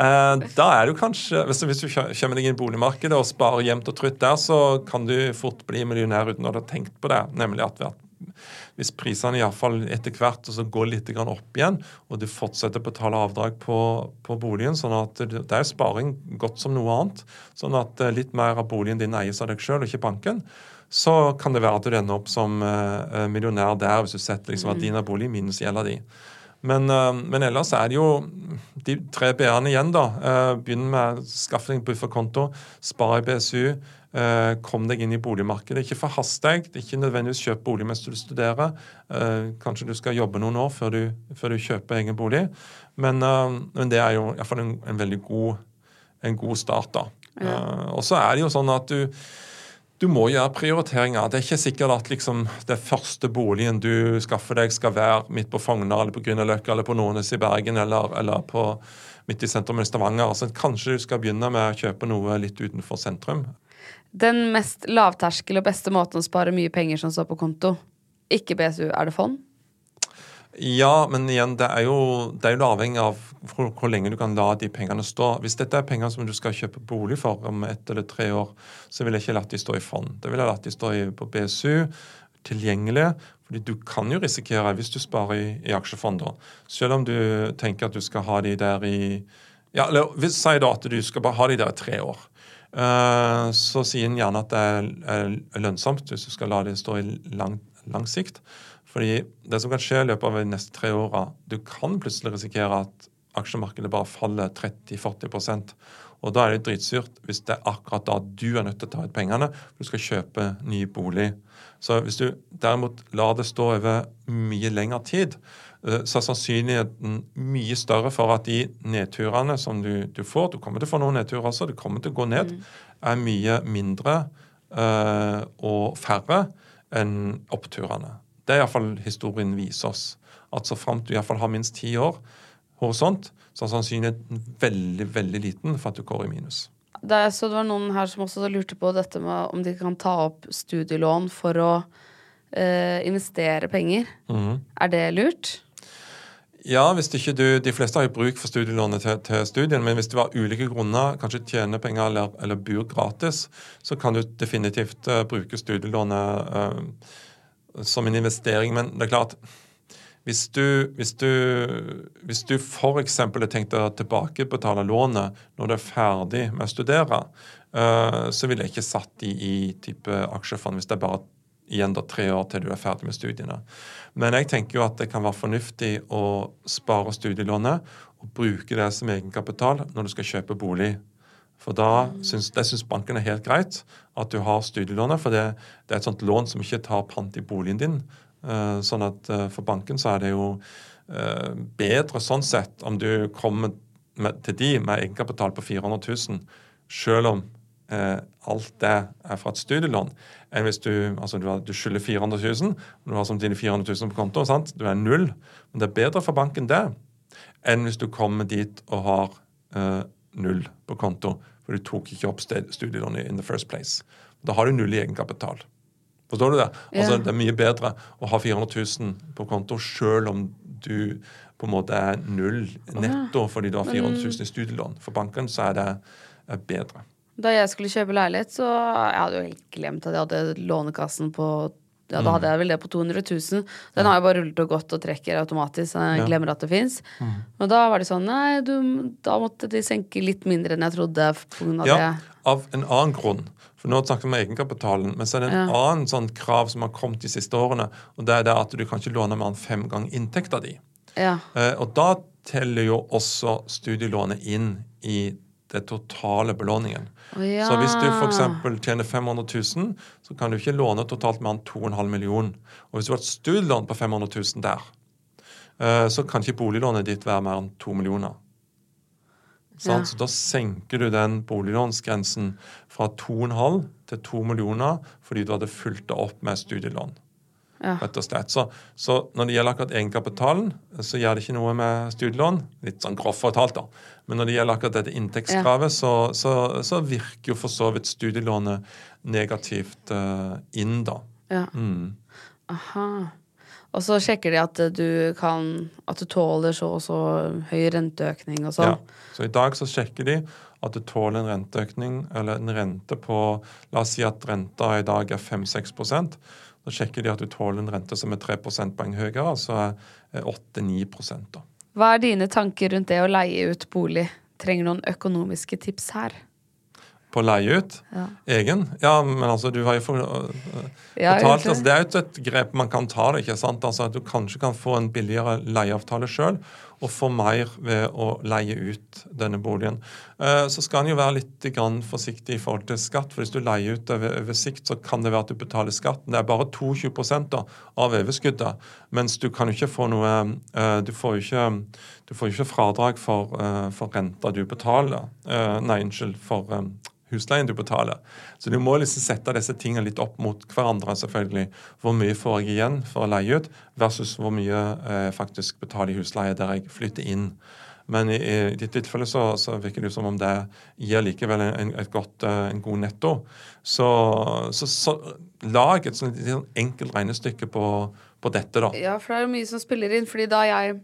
[SPEAKER 4] Eh, da er du kanskje, hvis, hvis du kommer deg inn i boligmarkedet og sparer jevnt og trutt der, så kan du fort bli millionær uten å ha tenkt på det. Nemlig at hvis prisene iallfall etter hvert og så går litt opp igjen, og du fortsetter å betale avdrag på, på boligen, sånn at det er sparing godt som noe annet, sånn at eh, litt mer av boligen din eies av deg sjøl og ikke banken, så kan det være at du ender opp som uh, millionær der hvis du setter liksom, at din er bolig minus gjelda di. Men, uh, men, ellers er det jo de tre b-ene igjen, da. Begynn med skaffe deg en bufferkonto, spar i BSU. Kom deg inn i boligmarkedet. Ikke forhast deg. Ikke nødvendigvis kjøp bolig mens du studerer. kanskje du skal jobbe noen år før du, før du kjøper egen bolig. Men, men det er jo iallfall en, en veldig god, en god start, da. Ja. og så er det jo sånn at du du må gjøre prioriteringer. Det er ikke sikkert at liksom, det første boligen du skaffer deg, skal være midt på Fogner eller på Grünerløkka eller på Nordnes i Bergen eller, eller på, midt i sentrum i Stavanger. Altså, kanskje du skal begynne med å kjøpe noe litt utenfor sentrum.
[SPEAKER 3] Den mest lavterskel og beste måten å spare mye penger som står på konto, ikke BSU, er det fond?
[SPEAKER 4] Ja, men igjen, det er jo, det er jo avhengig av hvor, hvor, lenge du kan la de pengene stå. Hvis dette er penger som du skal kjøpe bolig for om ett eller tre år, så vil jeg ikke latt de stå i fond. Det vil jeg latt de stå på BSU, tilgjengelig. fordi du kan jo risikere, hvis du sparer i, i aksjefonder, selv om du tenker at du skal ha de der i ja, eller hvis, Si da at du skal bare ha de der i tre år. Uh, så sier en gjerne at det er, er, lønnsomt hvis du skal la de stå i lang, lang sikt. Fordi det som kan skje i løpet av de neste tre åra, du kan plutselig risikere at aksjemarkedet bare faller 30-40% og da er det dritsurt hvis det er akkurat da du er nødt til å ta ut pengene for du skal kjøpe ny bolig. Så hvis du derimot lar det stå over mye lengre tid, eh, så er sannsynligheten mye større for at de nedturene som du, du får Du kommer til å få noen nedturer også, du kommer til å gå ned. Er mye mindre eh, og færre enn oppturene. Det er iallfall historien viser oss. At så framt du iallfall har minst ti år horisont, så er sannsynligheten veldig, veldig liten for at du går i minus.
[SPEAKER 3] Det, er, så det var noen her som også lurte på dette med om de kan ta opp studielån for å eh, investere penger. Er det lurt?
[SPEAKER 4] Ja, hvis ikke du, De fleste har jo bruk for studielånet til, til studien, men hvis du av ulike grunner kanskje tjener penger eller, eller bor gratis, så kan du definitivt uh, bruke studielånet uh, som en investering. Men det er klart hvis du, hvis du, hvis du f.eks. har tenkt å tilbakebetale lånet når du er ferdig med å studere, uh, så ville jeg ikke satt de i type aksjefond hvis det er bare igjen da tre år til du er ferdig med studiene. Men jeg tenker jo at det kan være fornuftig å spare studielånet og bruke det som egenkapital når du skal kjøpe bolig. For da syns, det syns banken er helt greit at du har studielånet, for det, det, er et sånt lån som ikke tar pant i boligen din. Uh, sånn at uh, For banken så er det jo uh, bedre sånn sett om du kommer med, til de med egenkapital på 400 000, selv om alt det er fra et studielån, enn hvis du altså du, du skylder 400 000, og du har samtidig 400 000 på konto. sant? Du er null. Men det er bedre for banken det enn hvis du kommer dit og har null på konto, for du tok ikke opp studielånet in the first place. Da har du null i egenkapital. Forstår du det? Altså, Det er mye bedre å ha 400 000 på konto selv om du på en måte er null netto fordi du har 400 000 i studielån. For banken så er det bedre.
[SPEAKER 3] Da jeg skulle kjøpe leilighet, så jeg hadde jo helt glemt at jeg hadde Lånekassen på ja, Da hadde jeg vel det på 200 000. Den har jo bare rullet og gått og trekker automatisk. Så jeg glemmer at det fins. Mm. Da var det sånn Nei, du, da måtte de senke litt mindre enn jeg trodde. Av
[SPEAKER 4] ja,
[SPEAKER 3] det.
[SPEAKER 4] av en annen grunn. For nå snakker vi om egenkapitalen, men så er det en ja. annen sånn krav som har kommet de siste årene. Og det er det at du kan ikke låne mer enn fem ganger inntekta di.
[SPEAKER 3] Ja.
[SPEAKER 4] Eh, og da teller jo også studielånet inn i det totale belåningen.
[SPEAKER 3] Oh, ja.
[SPEAKER 4] Så hvis du f.eks. tjener 500 000, så kan du ikke låne totalt mer enn 2,5 millioner. Og hvis du har et studielån på 500 000 der, uh, så kan ikke boliglånet ditt være mer enn 2 millioner. Ja. Så da senker du den boliglånsgrensen fra 2,5 til 2 millioner fordi du hadde fulgt det opp med studielån.
[SPEAKER 3] Ja.
[SPEAKER 4] rett og slett. Så, så, når det gjelder akkurat egenkapitalen, så gjør det ikke noe med studielån. Litt sånn grovt fortalt, da. Men når det gjelder akkurat dette inntektskravet, ja. så, så, så, virker jo for så vidt studielånet negativt uh, inn, da.
[SPEAKER 3] Ja.
[SPEAKER 4] Mm.
[SPEAKER 3] Aha. Og så sjekker de at du kan At du tåler så og så høy renteøkning og sånn.
[SPEAKER 4] Ja. Så i dag så sjekker de at du tåler en renteøkning, eller en rente på La oss si at renta i dag er 5-6 da sjekker de at du tåler en rente som er 3 prosentpoeng høyere, altså 8-9 da.
[SPEAKER 3] Hva er dine tanker rundt det å leie ut bolig? Trenger noen økonomiske tips her?
[SPEAKER 4] På å leie ut?
[SPEAKER 3] Ja.
[SPEAKER 4] Egen? Ja, men altså, du har jo for, uh,
[SPEAKER 3] ja,
[SPEAKER 4] fortalt altså, Det er jo et grep man kan ta det, ikke sant? Altså, At du kanskje kan få en billigere leieavtale sjøl og få mer ved å leie ut denne boligen. Uh, så skal en jo være litt forsiktig i forhold til skatt. for Hvis du leier ut over, over sikt, så kan det være at du betaler skatten. Det er bare 22 da, av overskuddet. Mens du kan jo ikke få noe uh, Du får jo ikke, du får ikke fradrag for, for renta du betaler. nei, unnskyld. for husleien du betaler. Så du må liksom sette disse tingene litt opp mot hverandre. selvfølgelig. Hvor mye får jeg igjen for å leie ut, versus hvor mye jeg eh, faktisk betaler i husleie der jeg flytter inn. Men i, i ditt tilfelle så, så, virker det som om det gir likevel en, godt, eh, en god netto. Så, så, så lag et sånt, enkelt regnestykke på, på dette, da.
[SPEAKER 3] Ja, for det er jo mye som spiller inn. fordi da jeg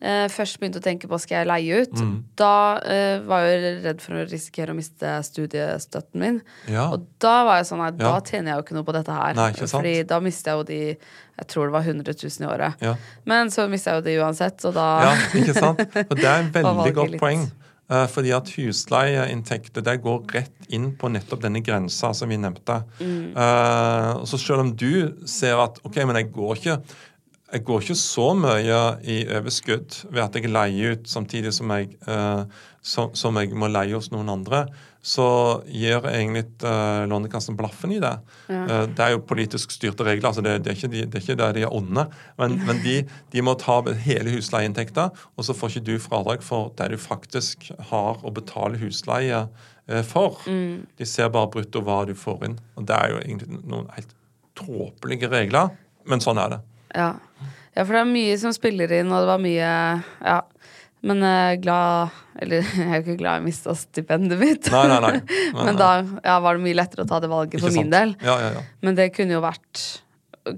[SPEAKER 3] først begynte å tenke på skal jeg leie ut,
[SPEAKER 4] Mm.
[SPEAKER 3] da eh, var jeg redd for å risikere å miste studiestøtten min.
[SPEAKER 4] Ja.
[SPEAKER 3] Og da var jeg sånn at da
[SPEAKER 4] Ja.
[SPEAKER 3] tjener jeg jo ikke noe på dette her.
[SPEAKER 4] Nei?
[SPEAKER 3] Fordi da mister jeg jo de Jeg tror det var 100 000 i året.
[SPEAKER 4] Ja.
[SPEAKER 3] Men så mister jeg jo de uansett, så da
[SPEAKER 4] Ja, ikke sant? Og det er en veldig godt
[SPEAKER 3] litt.
[SPEAKER 4] poeng. Eh, fordi at husleieinntekter det går rett inn på nettopp denne grensa som vi nevnte.
[SPEAKER 3] Mm.
[SPEAKER 4] Eh, så selv om du ser at ok, men jeg går ikke jeg går ikke så mye i overskudd ved at jeg leier ut samtidig som jeg, eh, som, som jeg må leie hos noen andre. Så gir egentlig eh, Lånekassen blaffen i det. Ja. Eh, det er jo politisk styrte regler, altså det, det, er ikke de, det er ikke det de er onde. Men, men de, de, må ta hele husleieinntekta, og så får ikke du fradrag for det du faktisk har å betale husleie for. Mm. De ser bare brutto hva du får inn. Og det er jo egentlig noen helt tåpelige regler, men sånn er det.
[SPEAKER 3] Ja. Ja. for det er mye som spiller inn, og det var mye Ja. Men er glad Eller jeg er jo ikke glad jeg mista stipendet mitt.
[SPEAKER 4] Nei, nei, nei. nei
[SPEAKER 3] Men da ja, var det mye lettere å ta det valget for min del.
[SPEAKER 4] Ja, ja, ja.
[SPEAKER 3] Men det kunne jo vært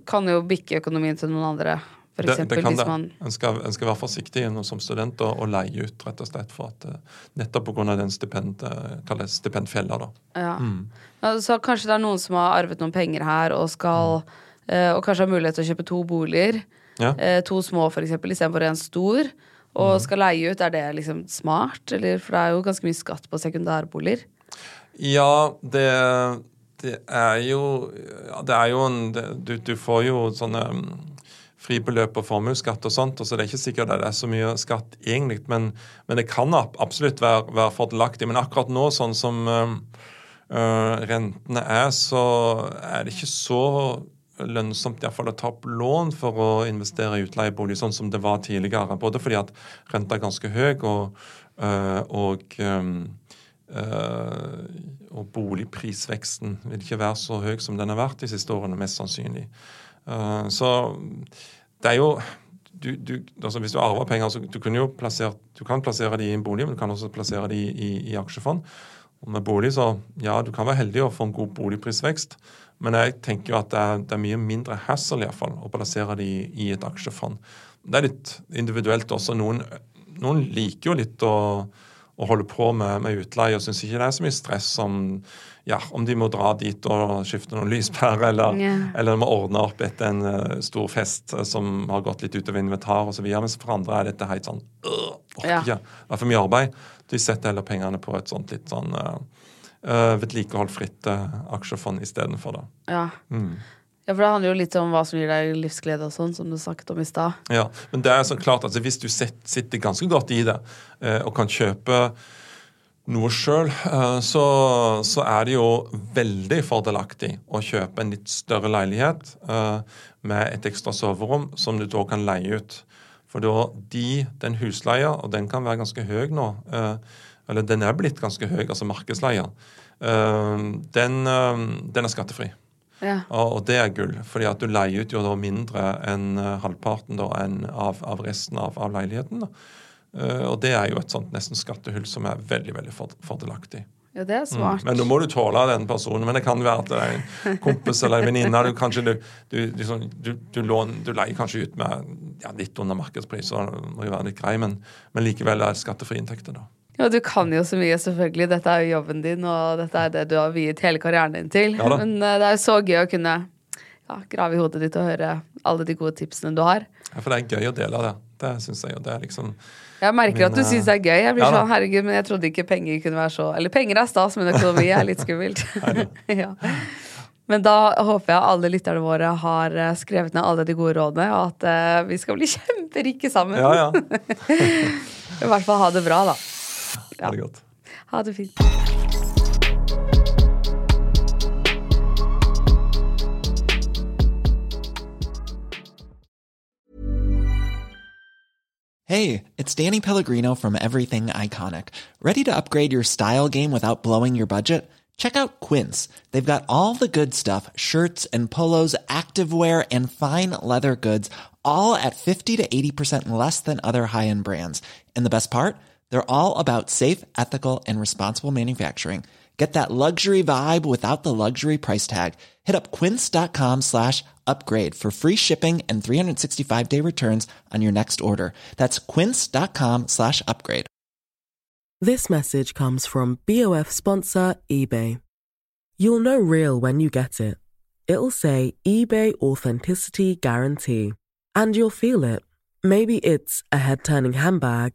[SPEAKER 3] Kan jo bikke økonomien til noen andre. For
[SPEAKER 4] det,
[SPEAKER 3] eksempel,
[SPEAKER 4] det kan det.
[SPEAKER 3] Man...
[SPEAKER 4] En skal, en skal, være forsiktig som student og, og, leie ut, rett og slett, for at uh, nettopp pga. den stipend, uh, stipendfella. Da.
[SPEAKER 3] Ja. Mm. Så kanskje det er noen som har arvet noen penger her og skal mm Eh, og kanskje har mulighet til å kjøpe to boliger. Ja. Eh, to små, for eksempel, istedenfor en stor. Og mm. skal leie ut, er det liksom smart? Eller, for det er jo ganske mye skatt på sekundærboliger.
[SPEAKER 4] Ja, det, det er jo ja, Det er jo en du, du, får jo sånne um, fribeløp og formuesskatt og sånt, og så det er ikke sikkert det er så mye skatt egentlig, men, men det kan absolutt være, være fordelaktig. Men akkurat nå, sånn som uh, rentene er, så er det ikke så lønnsomt i hvert fall å ta opp lån for å investere i utleiebolig, sånn som det var tidligere. Både fordi at renta er ganske høy, og, øh, og, øh, og boligprisveksten vil ikke være så høy som den har vært de siste årene, mest sannsynlig. Uh, så det er jo du, du, altså Hvis du arver penger, så du, jo plassere, du kan plassere de i en bolig, men du kan også plassere de i, i aksjefond. Og med bolig, så ja, du kan være heldig å få en god boligprisvekst, men jeg tenker jo at det er, det er mye mindre hassle iallfall å plassere det i et aksjefond. Det er litt individuelt også. Noen, noen liker jo litt å, å holde på med, med utleie og syns ikke det er så mye stress om, ja, om de må dra dit og skifte noen lyspærer, eller, yeah. eller må ordne opp etter en uh, stor fest som har gått litt utover inventar osv. Mens for andre er dette helt sånn øh, orker ikke. Det er for mye arbeid. De setter heller pengene på et sånt litt sånn uh, uh, vedlikeholdfritt uh, aksjefond istedenfor.
[SPEAKER 3] Ja. Mm. ja, for det handler jo litt om hva som gir deg livsglede og sånn, som du snakket om i stad.
[SPEAKER 4] Ja, men det er så klart at hvis du sitter ganske godt i det uh, og kan kjøpe noe sjøl, så, så, er det jo veldig fordelaktig å kjøpe en litt større leilighet med et ekstra soverom som du da kan leie ut. For da de, den husleia, og den kan være ganske høy nå, eller den er blitt ganske høy, altså markedsleia, uh, den, uh, den, er skattefri. Ja. Og, det er gull, fordi at du leier ut jo da mindre enn uh, halvparten da, enn av, av, resten av, av leiligheten. og det er jo et sånt nesten skattehull som er veldig veldig fordelaktig.
[SPEAKER 3] Ja, det er mm. smart.
[SPEAKER 4] Mm. Men nå må du tåle den personen. Men det kan være at det er en kompis eller en venninne. Du, kanskje du, du, du, du, du leier kanskje ut med ja, litt under markedspris, så det må jo være litt grei, men, men likevel er det skattefrie inntekter. da.
[SPEAKER 3] Ja, Du kan jo så mye, selvfølgelig. Dette er jo jobben din, og dette er det du har viet hele karrieren din til. Ja, Men uh, det er jo så gøy å kunne ja, grave i hodet ditt og høre alle de gode tipsene du har.
[SPEAKER 4] Ja, For det er gøy å dele av det. Det syns jeg. jo. det er liksom
[SPEAKER 3] jeg merker at du syns det er gøy. Jeg blir ja, sånn, herregud, men jeg trodde ikke penger kunne være så Eller penger er stas, men økonomi er litt skummelt. ja. Men da håper jeg alle lytterne våre har eh, skrevet ned alle de gode rådene, og at uh, vi skal bli kjemperike sammen.
[SPEAKER 4] Ja, ja.
[SPEAKER 3] I hvert fall ha det bra, da.
[SPEAKER 4] Ha det godt.
[SPEAKER 3] Ha det fint.
[SPEAKER 7] Hey, it's Danny Pellegrino from Everything Iconic. Ready to upgrade your style game without blowing your budget? Check out Quince. They've got all the good stuff shirts and polos, activewear, and fine leather goods, all at 50 to 80% less than other high end brands. And the best part? They're all about safe, ethical, and responsible manufacturing. Get that luxury vibe without the luxury price tag. Hit up quince.com slash upgrade for free shipping and 365 day returns on your next order. That's quince.com slash upgrade.
[SPEAKER 8] This message comes from BOF sponsor eBay. You'll know real when you get it. It'll say eBay Authenticity Guarantee. And you'll feel it. Maybe it's a head turning handbag